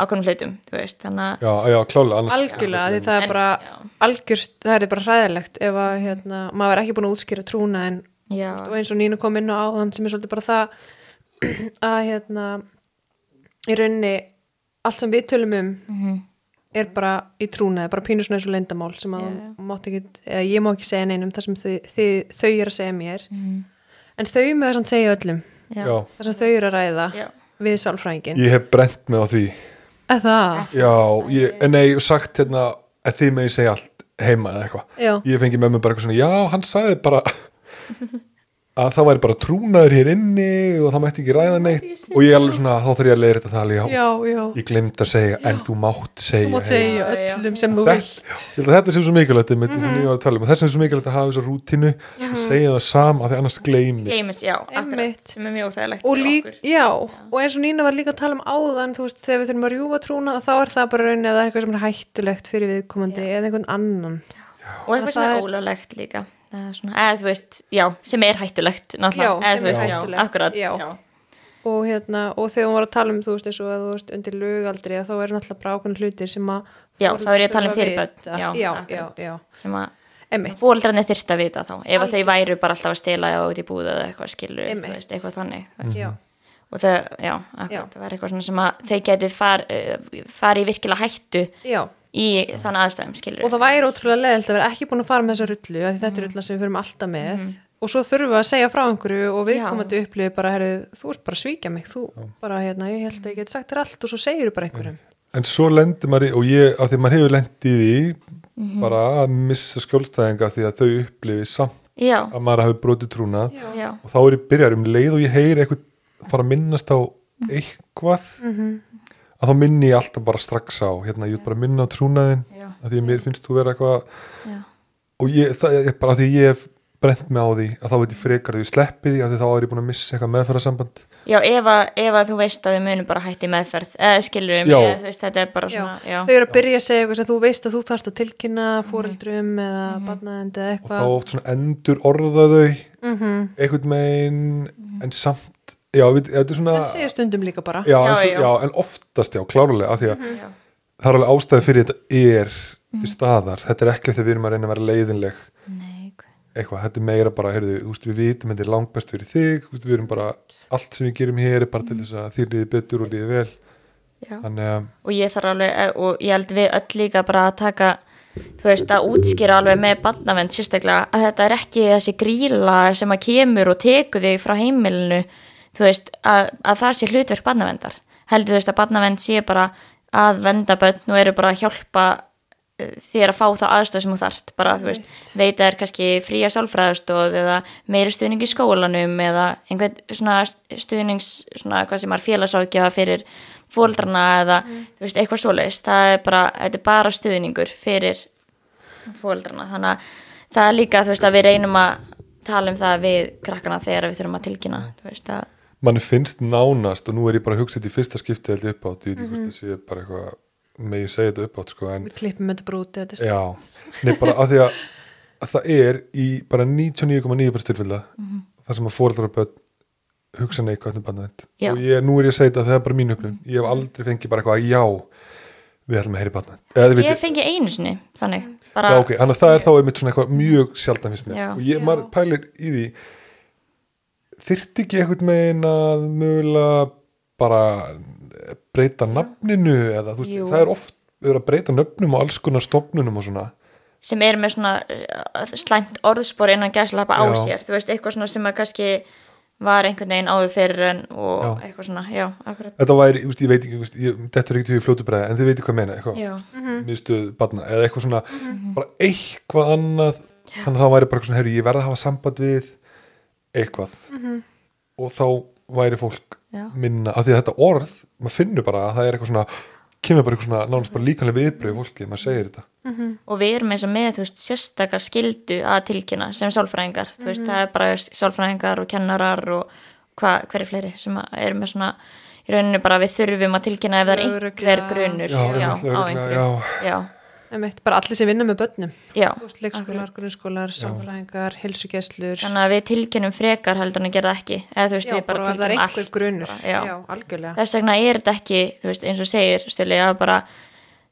B: ákveðnum hlutum, þú veist, þannig að
A: já, já, klálega annars
C: algjörlega, því það er bara algjörst, það er bara hræðilegt ef að hérna, maður er ekki búin að útskýra trúna en og eins og Nínu kom inn á áðan sem er svolítið bara það að hérna í rauninni allt sem við tölum um
B: Mhm.
C: er bara í trúnaði, bara pínu svona eins og leyndamál sem að mátt ekki, eða ég má ekki segja neinum þar sem þau, þau, þau eru að segja mér.
B: Mhm.
C: en þau með þess að segja öllum. Þar sem þau eru að ræða
B: já,
C: við sálfræðingin
A: ég hef brent mig á því
C: það,
A: já, ég, en nei, sagt hérna að þið með ég segja allt heima eða eitthvað. Ég fengi með mig bara eitthvað svona, já, hann sagði bara að það væri bara trúnaður hér inni og það mætti ekki ræða neitt. og ég alveg svona, þá þarf ég að leiða þetta tali já,
C: já, já,
A: ég glemt að segja, en þú mátt segja
C: þú mátt segja
B: Já, já.
C: öllum sem þú
A: Þetta-
C: vilt.
A: Ég held að þetta sé svo mikilvægt mm -hmm. og þess er svo mikilvægt að hafa þessa rútínu að segja það sam að því annars gleymist.
B: Geimis, já, akkurat, sem er mjög óþægilegt
C: og, lík, já, og eins og Nína var líka að tala um áðan þú veist, þegar við þurfum að rjúfa trúna þá er það bara raunin ef það er eitthvað sem er hættulegt
B: er svona, eða þú veist, já, sem er hættulegt náttúrulega,
C: Já,
B: eða þú veist, já, akkurat.
C: Já.
B: já.
C: og, hérna, og þegar hún var að tala um þú veist eins og að þú veist undir lögaldri að þá er náttúrulega bara ákveðin hlutir sem að
B: Já, þá er ég að tala um fyrirböld
C: vita.
B: já,
C: já, já,
B: akkurat.
C: já,
B: sem að
C: Einmitt.
B: fóldrarnir þyrft að vita þá ef að þau væru bara alltaf að stela eða út í búða eða eitthvað skilur, þú veist, eitthvað þannig og það, já, akkurat, það væri eitthvað svona sem að þau geti far, uh, fari í virkilega hættu
C: já
B: í þannig aðstæðum skilur
C: og það væri ótrúlega leðilt að vera ekki búin að fara með þessa rullu af því þetta er rullan sem við fyrum alltaf með. Og svo þurfum við að segja frá einhverju og viðkomandi upplifið bara, herru, þú ert bara að svíkja mig þú bara, hérna, ég held að ég geti sagt þér allt og svo segir þú bara einhverjum.
A: En svo lendir maður í, og ég, af því að maður hefur lendið í því bara að missa skjólstæðinga því að þau upplifi samt
B: já,
A: að maður hafi brotið trúnað.
B: Já,
A: og þá er ég byrjar um leið og ég heyri eitthvað fara að minnast á eitthvað að þá minni ég alltaf bara strax á hérna, ég vil bara minna á trúnaðin
B: já,
A: að því að mér finnst þú vera eitthvað
B: já.
A: og ég, það er bara að því að ég hef brent mig á því að þá veit ég frekar að ég sleppi því að því þá er ég búin að missa eitthvað meðferðarsamband.
B: Já ef, að, ef að þú veist að þau munum bara hætti meðferð eða skilur um,
A: Já.
B: eða, þú veist, þetta er bara
C: Já.
B: svona já,
C: þau eru að byrja að segja eitthvað sem þú veist að þú þarfst að tilkynna fóreldrum eða barnaðendi eða
A: og þá
C: eitthvað.
A: oft svona endur orða þau
C: mm
A: einhvern megin en samt, já, við, þetta er svona
C: en segja stundum líka bara.
A: Já,
B: Já,
A: en, svo,
B: já.
A: já, en oftast já, klárlega af því að
B: já,
A: það er alveg ástæði fyrir þetta er til staðar, þetta er ekki þegar við erum að reyna að vera leiðinleg.
B: Nei, hvað-
A: eitthvað, þetta er meira bara, heyrðu, veist, við vitum þetta er langbest fyrir þig, veist, við erum bara allt sem við gerum hér er bara til þess að þér líði betur og líði vel,
B: já.
A: þannig að
B: og ég þarf alveg, eh, og ég held við öll líka bara að taka, þú veist, að útskýra alveg með barnavend sérstaklega að þetta er ekki þessi gríla sem að kemur og tekur þig frá heimilinu þú veist, að, að það sé hlutverk barnavendar, heldur þú veist að barnavend sé bara að venda börn og eru bara að hjálpa eh, þér að fá það aðstöð sem þú þarft. Bara, þú veist, veita er kannski fría sálfræðastóð eða meiri stuðning í skólanum eða einhvern svona stuðnings, svona hvað sem er félagsrákjafa fyrir fóldrana eða þú veist, eitthvað svoleiðis, það er bara þetta er bara stuðningur fyrir fóldrana, þannig að það er líka, þú veist, að við reynum að tala um það við krakkana þegar við þurfum að tilkynna, þú veist, að
A: manni finnst nánast og nú er ég bara að hugsa þetta í fyrsta skipti held ég upp átt, ég veit ekki hvort það sé bara eitthvað með ég segja þetta upp átt, sko, en
C: við klippum þetta bara út þetta
A: nei, bara af því að, að það er í bara 99,9% tilfella það sem að fóreldrar og börn hugsa neikvægt um barnavend
B: Já.
A: og ég, nú er ég að segja þetta, það er bara mín upplifun. Ég hef aldrei fengið bara eitthvað, já við ætlum að heyri þið
B: ég fengi einu sinni, þannig bara,
A: já ok, þannig að það er þá einmitt svona eitthvað mjög sjaldan finnst mér.
B: Já.
A: og ég, maður pælir í því þyrfti ekki eitthvað megin að mögulega bara breyta nafninu eða þú veist,
B: Jú.
A: það er oft verið að breyta nöfnum og alls konar stofnunum og svona.
B: Sem er með svona uh, slæmt orðspor innan gæslappa á
A: Já.
B: sér, þú veist, eitthvað svona sem að kannski var einhvern veginn áður fyrir en og
A: Já.
B: eitthvað svona, já, akkurat.
A: Þetta væri, þú veist, ég veit ekki, þú veist, ég, þetta er ekki í fljótu bregða, en þið veitir hvað meina eitthvað,
B: já,
A: miðstöð barna eða eitthvað svona, bara eitthvað annað þannig að það væri bara eitthvað svona, herri, ég verð að hafa samband við eitthvað. Og þá væri fólk
B: Já.
A: minna, af því að þetta orð maður finnur bara að það er eitthvað svona kemur bara eitthvað svona, nánast bara líkanlega viðbröð fólki, maður segir þetta.
B: Og við erum eins og með, þú veist, sérstakar skildu að tilkynna sem sálfræðingar. Þú veist, það er bara sálfræðingar og kennarar og hva, hverju fleiri sem að eru með svona, í rauninu bara við þurfum að tilkynna ef það er einhver grunur.
A: Já,
B: já, á einhverju
A: já.
C: Einmitt, bara allir sem vinna með börnum.
B: Já,
C: Þú veist, leikskólar, grunnskólar, samfræðingar, hilsugesslur
B: þannig að við tilkynum frekar heldur en að gera það ekki. Eða þú veist,
C: já,
B: við bara
C: einhver
B: allt bara, já.
C: já, algjörlega.
B: Þess vegna er þetta ekki þú veist, eins og segir stili að bara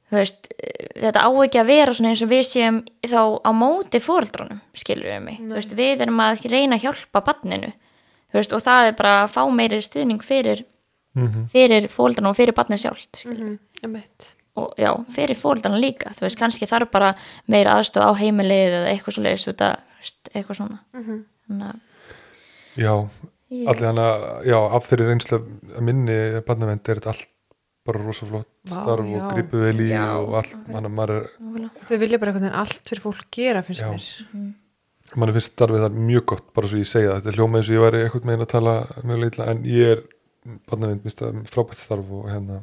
B: þú veist, þetta á ekki að vera svona eins og við séum þá á móti fóreldrunum, skilur við mig. Þú veist, við erum að reyna að hjálpa barninu þú veist, og það er bara að fá meiri stuðning fyrir, fyrir fóreldrunum og fyrir barnið sjálft
C: mm, einmitt.
B: Og já, fyrir fóreldrunum líka. Þú veist, kannski þarf bara meira aðstöð á heimilið eða eitthvað svo leiðis út að eitthvað svona. Þannig að
A: já,
B: Yes.
A: allir hana já, af þeirri reynslu að minni barnavend er þetta allt bara rosa flott
C: Vá,
A: starf
C: já.
A: og gripu vel í
B: Já,
A: og allt, mann, maður er
C: þau vilja bara einhvern veginn allt fyrir fólk gera finnst
A: Já.
C: mér.
A: Mann finnst starfið þar mjög gott bara svo ég segja þetta er hljóma eins og ég væri eitthvað megin að tala mjög leitla en ég er barnavind, minnst það frábært starf og hérna,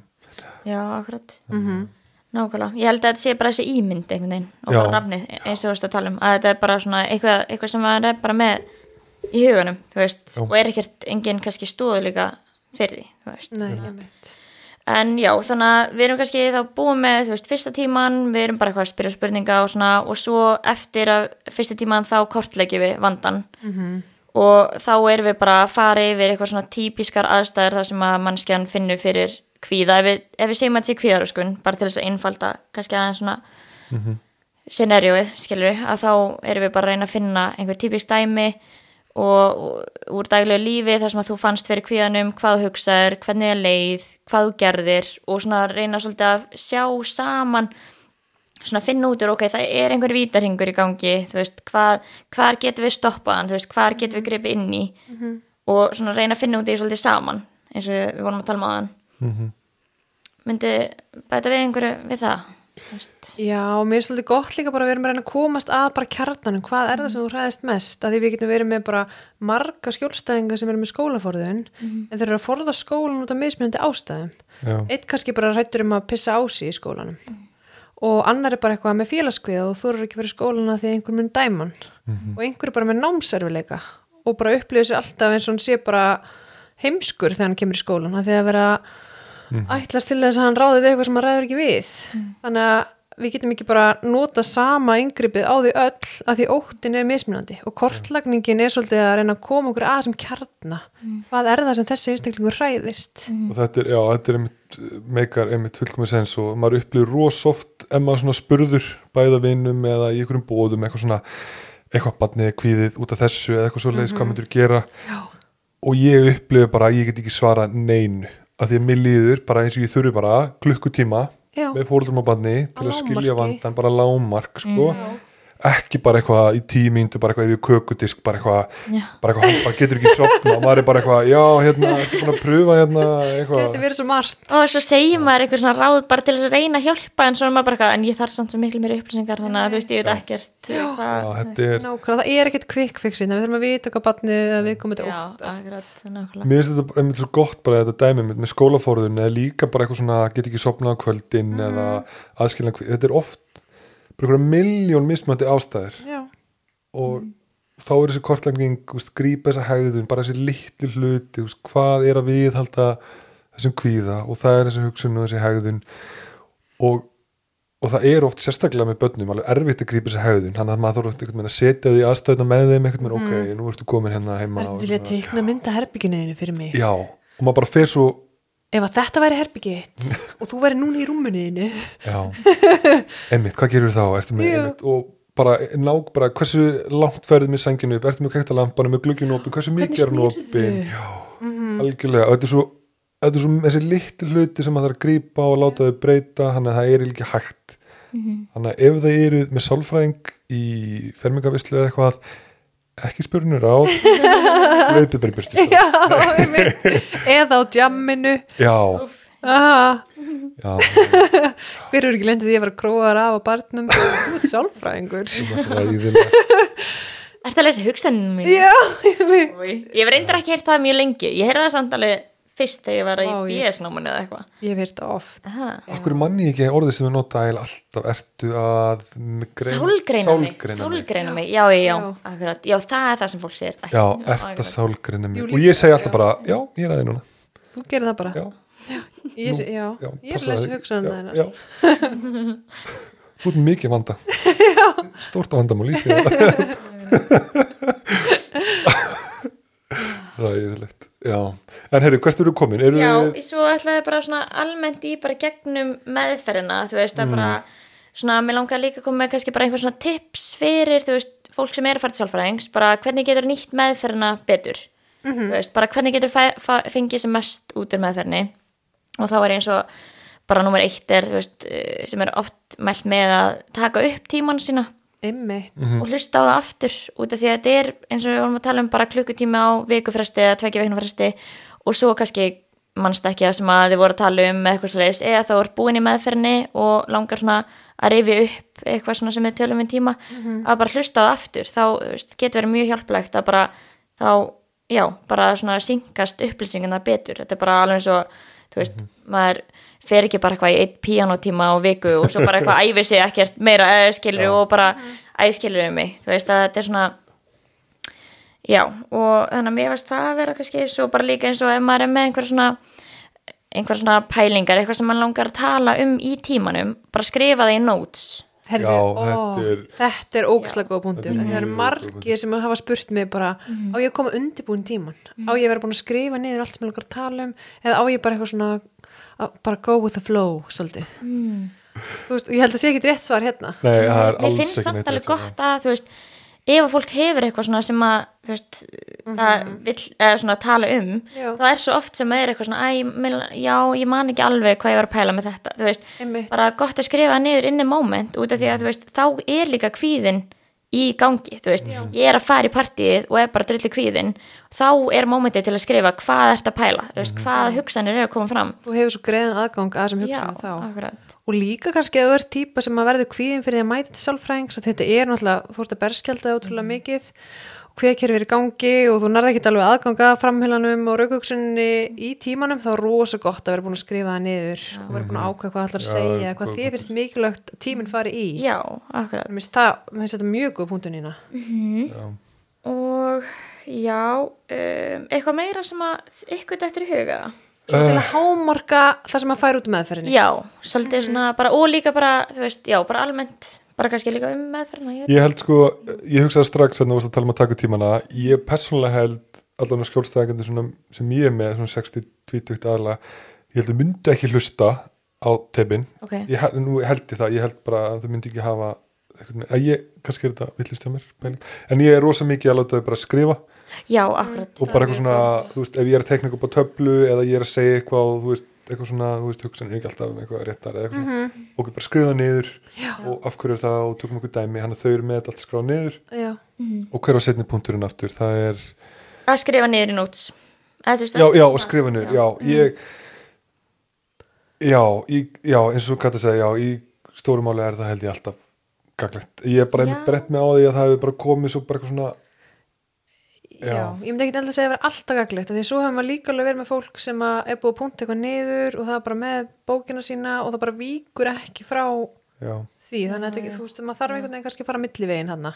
B: já, akkurat.
C: Mhm.
B: nákvæmlega, ég held að þetta sé bara þessi ímynd einhvern veginn og bara rafnið eins og þú veist að tala um að þetta er bara svona eitthvað, eitthvað sem maður er bara með í hugunum, þú veist
A: Já.
B: og er ekkert enginn kannski stóðu líka fyrir því, þú veist.
C: Nei.
B: En já, þannig að við erum kannski þá búið með, þú veist, fyrsta tíman, við erum bara eitthvað að spyrja spurninga og svona og svo eftir að fyrsta tíman þá kortlegjum við vandan og þá erum við bara að fara yfir eitthvað svona típiskar aðstæður þar sem að mannskjan finnur fyrir kvíða, ef við, ef við segjum að þetta sé kvíðaröskun, bara til þess að einfalda kannski aðeins svona scenarióið, skilur við, að þá erum við bara að reyna að finna einhver típisk dæmi og, og úr daglegu lífi þar sem að þú fannst fyrir kvíðanum hvað þú hugsaður, hvernig er leið hvað þú gerðir og svona reyna svolítið að sjá saman svona finna út úr, ok, það er einhver vítarhingur í gangi, þú veist, hvað hvar getum við stoppað hann, þú veist, hvar getum við gripið inn í og svona reyna að finna út í svolítið saman, eins og við vorum að tala um aðan myndi bæta við einhverju við það þú veist,
C: Já, mér er svolítið gott líka bara að við erum að reyna að komast að bara kjarnanum, hvað er það sem þú hræðist mest? Að því við getum verið með bara marga skjólstæðinga sem eru með skólaforðun en þeir eru að forða skólan út af mismunandi ástæðum.
A: Já,
C: eitt kannski bara hrættur um að pissa á sig í skólanum. Og annar er bara eitthvað með félagskviða og þú eru ekki verið í skólana því einhver mun dæman og einhver er bara með námserfileika og bara upplifir sér alltaf eins og hann sé bara heimskur þegar hann kemur í skólan að því að vera ætlast til þess að hann ráði við eitthvað sem hann ræður ekki við. Þannig að við getum ekki bara nota sama yngripið á því öll að því óttin er mismunandi og kortlagningin er svolítið að reyna að koma okkur að sem kjarna. Hvað er það sem þessi einstaklingur hræðist?
A: Og þetta er, já, þetta er einmitt meikar einmitt fullkomið sens og maður upplýður rosoft ef maður svona spurður bæða vinum eða í einhverjum bóðum eitthvað svona, eitthvað barnið er kvíðið út af þessu eða eitthvað svoleiðis, hvað myndur gera?
C: Já.
A: og ég upplýður bara að ég get ekki svara neinu, af því að mér líður bara eins og ég þurfi bara klukkutíma
C: Já.
A: með fóruldrum á barni til
C: Á
A: að skilja vandan, bara lámark sko, ekki bara eitthvað í tímyndu, bara eitthvað yfir kökudisk bara eitthvað,
B: Já.
A: bara eitthvað hann bara getur ekki sopna og maður er bara eitthvað, já, hérna, ekki búin að pröfa hérna, eitthvað?
C: Þetta verið svo margt.
B: Og svo segir maður eitthvað svona ráð bara til þess að reyna að hjálpa en svo er maður bara eitthvað, en ég þarf samt svo miklu meiri upplýsingar þannig að þú veist, ég veit ekkert
A: Já,
B: hvað,
A: þetta er,
C: Nákvæmlega, það er ekkert quick fixin við þurfum að vita hvað barnið að við komum
B: já,
C: þetta óttast
A: mér finnst þetta bara með, með eitthvað er miljón mismöndi ástæður.
C: Já,
A: og þá er þessi kortlægning úst, grípa þessa hegðun, bara þessi litlu hluti úst, hvað er að viðhalda þessum kvíða og það er þessi hugsun og þessi hegðun. Og, og það er oft sérstaklega með börnum alveg erfitt að grípa þessi hegðun. Þannig að maður þarf að setja því aðstöðna með þeim einhvern veginn, ok, nú ertu komin hérna heima
C: Ertu
A: og
C: til að teikna mynda herbygginuðinu fyrir mig?
A: Já, og maður bara fer svo
C: Ef að þetta væri herbyggiðitt og þú væri núna í rúmuniðinu
A: Já, einmitt, hvað gerur þá? Ertu með
C: Já.
A: einmitt og bara nák, bara hversu langt ferðið með senginu upp, ertu með kækta lampana með glugginu opin, hversu mikið er hann opin? Já, algjörlega, og þetta er svo, þetta er svo þessi litlu hluti sem maður þarf að grípa og láta þau breyta, þannig að það er ekki hægt. Þannig að ef það eru með sálfræðing í fermingavislu eða eitthvað, ekki spurnur á, hlaupið bara í byrstu. sko.
C: Eða á djamminu
A: Já,
C: Aha,
A: já,
C: Hver eru ekki lendið því að vera króðar af á barnum? Þú ert sálfræðingur.
A: Það er.
B: Ertu að lesa hugsaninu mín?
C: Já, ég veit
B: Ég hef reyndar ekki heyrt það mjög lengi. Ég heyrði það samt alveg fyrst þegar ég var í
C: Vá, ég-
B: BS-námanu eða eitthvað.
C: Ég hef heyrt það oft
A: hverju manni ekki orðið sem við nota alltaf? Ertu að grein-
B: Sálgreina mig,
A: sálgreina mig.
B: sálgreina mig, já, já, já,
C: Já.
B: akkurat, já, það er það sem fólk segir
A: Já, ert
B: akkurat.
A: að sálgreina mig. Og ég segi alltaf bara, já, ég er aðeins núna.
C: Þú gerir það bara.
A: Já,
C: Ég,
A: nú,
C: já,
A: já,
C: ég er hugsanum
A: Já,
C: það.
A: já. Þú ert mikið vanda. Stórt vandamál í sig Það yfirleitt Já, en herru, hvert eru komin? Eru
B: Já,
A: við,
B: svo ætlaði bara svona almennt í bara gegnum meðferðina, þú veist, að bara svona, mér langar líka að koma með kannski bara einhver svona tips fyrir, þú veist, fólk sem er að fara til sálfræðings, bara hvernig getur nýtt meðferðina betur, þú veist, bara hvernig getur fengið sem mest út úr meðferðinni? Og þá er eins og bara nummer eitt er, þú veist, eh, sem er oft mælt með að taka upp tíman sína
C: Einmitt.
B: Og hlusta á það aftur út af því að þetta er eins og við vorum að tala um bara klukkutíma á vikufresti eða tvekja veikna fresti og svo kannski mannst ekki það sem að þið voru að tala um eitthvað slegist eða þá er búin í meðferðinni og langar svona að rifi upp eitthvað svona sem við tölum við tíma. Að bara hlusta á það aftur þá getur verið mjög hjálplegt að bara þá, já, bara svona syngast upplýsingina betur. Þetta er bara alveg eins og, þú veist maður fer ekki bara eitthvað í einn píanotíma á viku og svo bara eitthvað æfir sig ekkert meira eða skilur og bara æskilur um mig, þú veist að þetta er svona já, og þannig að mér varst það að vera kannski svo bara líka eins og ef maður er með einhver svona einhver svona pælingar, eitthvað sem maður langar að tala um í tímanum, bara skrifa það í notes.
C: Herðu,
A: Já,
C: ó,
A: þetta er-
C: þetta er ógæslega góð punktur.
A: Er
C: það eru margir sem hafa spurt mig bara á ég að koma undirbúin tíman á ég að vera búin að skrifa niður allt sem ég langar að tala um? Eða á ég bara eitthvað svona bara go with the flow svolítið. Þú veist, og ég held að sé ekki rétt svar hérna.
A: Nei, það er alls
B: finnst
A: ekki
B: samt alveg gott að, þú veist, ef að fólk hefur eitthvað svona sem að, þú veist, það vill, eða svona tala um,
C: Já.
B: þá er svo oft sem að er eitthvað svona, æ, mér- já, ég man ekki alveg hvað ég var að pæla með þetta, þú veist,
C: Einmitt.
B: bara gott að skrifa niður in the moment, út af því að, þú veist, þá er líka kvíðin í gangi, þú veist, ég er að fara í partíið og er bara drulli kvíðin, þá er momentið til að skrifa hvað ert að pæla, þú veist, hvaða hugsanir eru að koma fram.
C: þú hefur svo greiðan aðgang að þessum
B: Já,
C: hugsunum þá.
B: akkurat.
C: og líka kannski að þú ert típa sem að verður kvíðin fyrir því að mæta til sálfræðings þetta er náttúrulega, þú ert að berskjálta ótrúlega mikið og hveðkerfi er í gangi og þú nærði ekki alveg aðganga framheilanum og raukugsunni í tímanum þá er rosa gott að vera búin að skrifa það niður og vera búin að ákveða hvað ætlar að
A: Já,
C: segja hvað þið finnst mikilvægt tíminn fari í.
B: Já, akkurat.
C: mér finnst það, þetta mjög góð punktu nýna
A: Já.
B: Og já, um, eitthvað meira sem að ykkur dættur í huga?
C: til að hámarka það sem að færa út úr meðferðinni.
B: Já, svolítið svona bara, og líka bara, þú veist, já, bara almennt, bara kannski líka um meðferðina. Ég,
A: Ég held sko, ég hugsaði strax að þú varst að tala um að taka tímana, ég persónulega held allan að skjólstæðagandi sem ég er með svona 60-20 aðla ég held að myndi ekki hlusta á tepin,
B: ok,
A: ég held, nú held ég það ég held bara að þau myndi ekki hafa að ég, kannski er þetta villist hjá mér en ég er rosa mikið að láta þau bara skrifa.
B: Já, akkurat.
A: og bara eitthvað svona, þú veist, ef ég er að tekna eitthvað á töflu eða ég er að segja eitthvað og þú veist, eitthvað svona, þú veist, hugsan er ekki alltaf um eitthvað réttar eða eitthvað svona, og bara skrifa það niður og af hverju er það og tökum eitthvað dæmi. Hann að þau eru með þetta allt skráð niður.
C: Já,
A: og hver var setni punkturinn aftur, það er
B: Að skrifa niður í notes. Eða, þú veist,
A: já, já, og skrifa niður, já, ég já, í, já, eins og það segja, já, í stórumáli er það held ég alltaf gaglegt, ég er bara
B: Já.
A: einmitt brett með á því að það hefur bara komið svo bara eitthvað svona
C: já.
A: Já.
C: ég myndi ekki að segja að það vera alltaf gaglegt því að svo hefur maður líka alveg verið með fólk sem að er búið að punta eitthvað niður og það er bara með bókina sína og það bara víkur ekki frá
A: já,
C: því þannig að þetta, þú veist, maður þarf einhvern veginn kannski að fara millivegin hann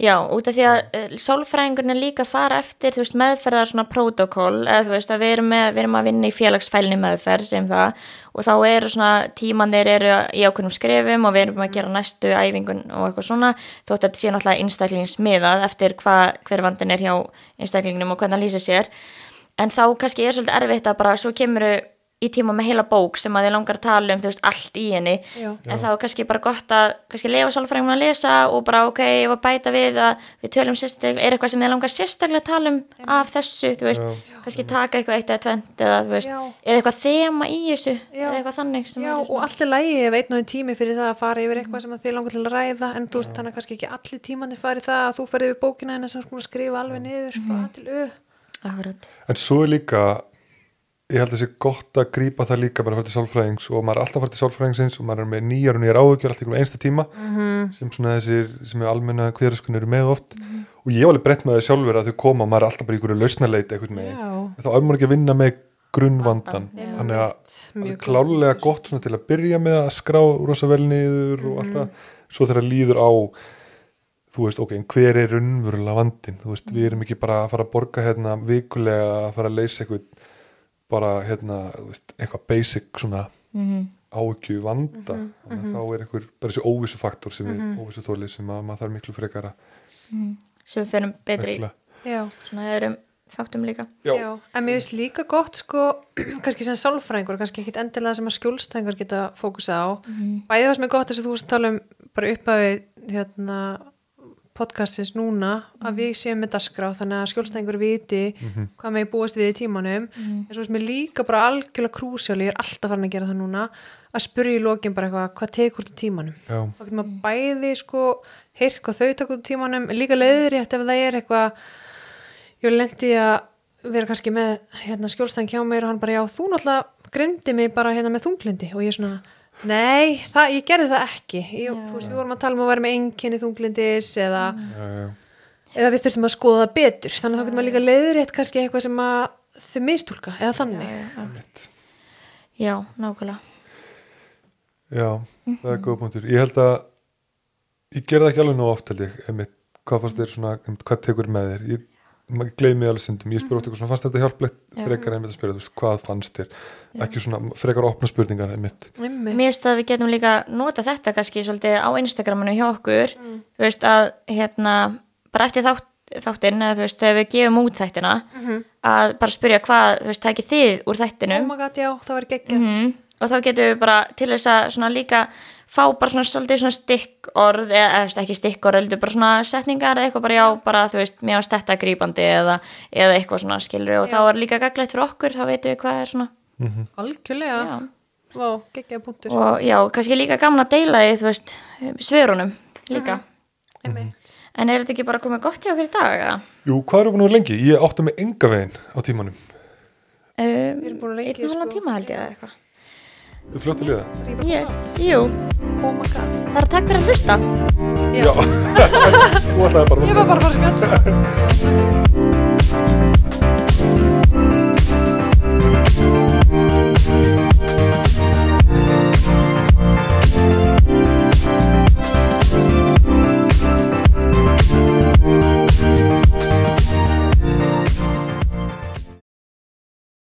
B: Já, út af því að uh, sálfræðingurinn er líka fara eftir, veist, meðferðar svona prótokoll, eða þú veist að við erum, með, við erum að vinna í félagsfælni meðferð sem það og þá eru svona tímanir eru í ákveðnum skrefum og við erum að gera næstu æfingun og eitthvað svona þótt að þetta sé náttúrulega einstaklingsmiðað eftir hva, hver vandin er hjá einstaklingnum og hvernig hann lýsir sér. En þá kannski er svolítið erfitt að bara svo kemur í tíma með heila bók sem að þið langar að tala um þú veist, allt í henni
C: Já.
B: en þá er kannski bara gott að kannski lefa sálfræðingum að lesa og bara ok, ef að bæta við að við tölum sérstaklega, er eitthvað sem þið langar sérstaklega að tala um af þessu, þú veist
A: Já.
B: kannski taka eitthvað eitt eða tvent eða þú veist,
C: Já.
B: eða eitthvað þema í þessu
C: Já.
B: eða eitthvað þannig sem
C: Já, og allt er lægi einn og einn tími fyrir það að fara yfir eitthvað sem að þið langar til að ræða en þú veist þannig kannski ekki allir tímanir fari það að þú ferði yfir bókina en þess að skrifa alveg niður frá A til Ö
B: Akkurat.
A: En svo er líka ég held að sé gott að grípa það líka bara að fara til sálfræðings og maður er alltaf að fara til sálfræðingsins og maður er með nýjar og nýjar áhugjur alltaf einhverjum einsta tíma sem svona þessir sem er almenna kviðraskunni eru með oft. Og ég var alveg brett með það sjálfur að þau koma maður er alltaf bara í einhverju lausnarleiti eitthvað með þá er maður ekki að vinna með grunnvandan þannig að það er klálega gott til að byrja með að skrá rosa vel niður og allt það. Svo þegar líður á þú veist, ok, en hver er unnvörulega vandin þú veist, við erum ekki bara að fara að borga hérna vikulega að fara að leysa eitthvað bara hérna, þú veist, eitthvað basic svona
B: Mm
A: áhyggju vanda þannig að þá er einhver, bara þessi óvissu faktor sem við, óvissu þóli sem að maður þarf miklu frekar að
B: sem við fyrir betri í svona öðrum þáttum líka.
A: Já.
C: Já. en mér finnst líka gott sko, kannski sem sálfræðingur kannski ekkit endilega sem að skjólstæðingur geta fókusa á. Bæði það sem er gott þess að þú tala um bara upp að við hérna, podcastins núna að við séum með dasgrá þannig að skjólstæðingur viti hvað með búast við í tímanum. En svo veist mér líka bara algjörlega krúsjáli ég er alltaf farin að gera það núna að spyrja í lokin bara eitthvað, hvað tekur þú tímanum? Þá getur maður bæði sko heyrt hvað þau út úr tímanum líka leiðrétt ef það er eitthvað ég lendi að vera kannski með hérna, skjólstæðin hjá mér og hann bara já þú náttúrulega greindi mig bara hérna með þunglindi og ég er svona Nei, það, ég gerði það ekki ég,
B: Já.
C: Þú veist, við vorum að tala um að vera með einkenni þunglindis eða,
A: Já, já.
C: eða við þurftum að skoða það betur þannig að þá getur maður líka leiðrétt kannski eitthvað sem að þau mistúlka, eða þannig
A: Einmitt.
B: já, nákvæmlega
A: Já, það er góð punktur. Ég held að ég gerði það ekki alveg nú oft held ég, einmitt, hvað fannst þér svona, hvað tekur með þér? Ég, maður gleymi alveg stundum, ég spyr oft eitthvað svona, fannst þetta hjálplegt?
B: Já.
A: frekar einmitt að spyrja, þú veist, hvað fannst þér? Ekki svona, frekar opna spurningar einmitt.
C: Einmitt.
B: Mér finnst að við getum líka nota þetta kannski svolítið á Instagraminu hjá okkur. Þú veist að hérna bara eftir þátt, þáttinn eða þú veist þegar við gefum út þættina að bara spyrja hvað, þú veist, tækið þið úr
C: Oh
B: þættinum
C: my god, já, það var geggjað.
B: Mm og þá getum við bara til þess að svona líka fá bara svona svolítið svona stikkorð eða, ekki stikkorð, heldur bara svona setningar eða eitthvað bara já, bara þú veist, mér varst þetta grípandi eða, eða eitthvað svona skilur og þá er líka gaglegt fyrir okkur, þá veitum við hvað er svona
C: Algjörlega,
B: já.
C: Vá, geggjað punktur
B: og já, kannski líka gaman að deila því, þú veist, svörunum líka
C: Einmitt.
B: en er þetta ekki bara komið gott hjá okkur í dag eða?
A: Jú, hvað eru búin að vera lengi? Ég átti með enga veginn á tímanum.
B: Um,
C: erum búin að lengi,
A: Þú fljótt að liða.
B: yes, jú,
C: Oh my god.
B: Það er takk fyrir að hlusta.
C: Já.
A: Þú ætlaði bara að
C: Ég var bara að fara að skalla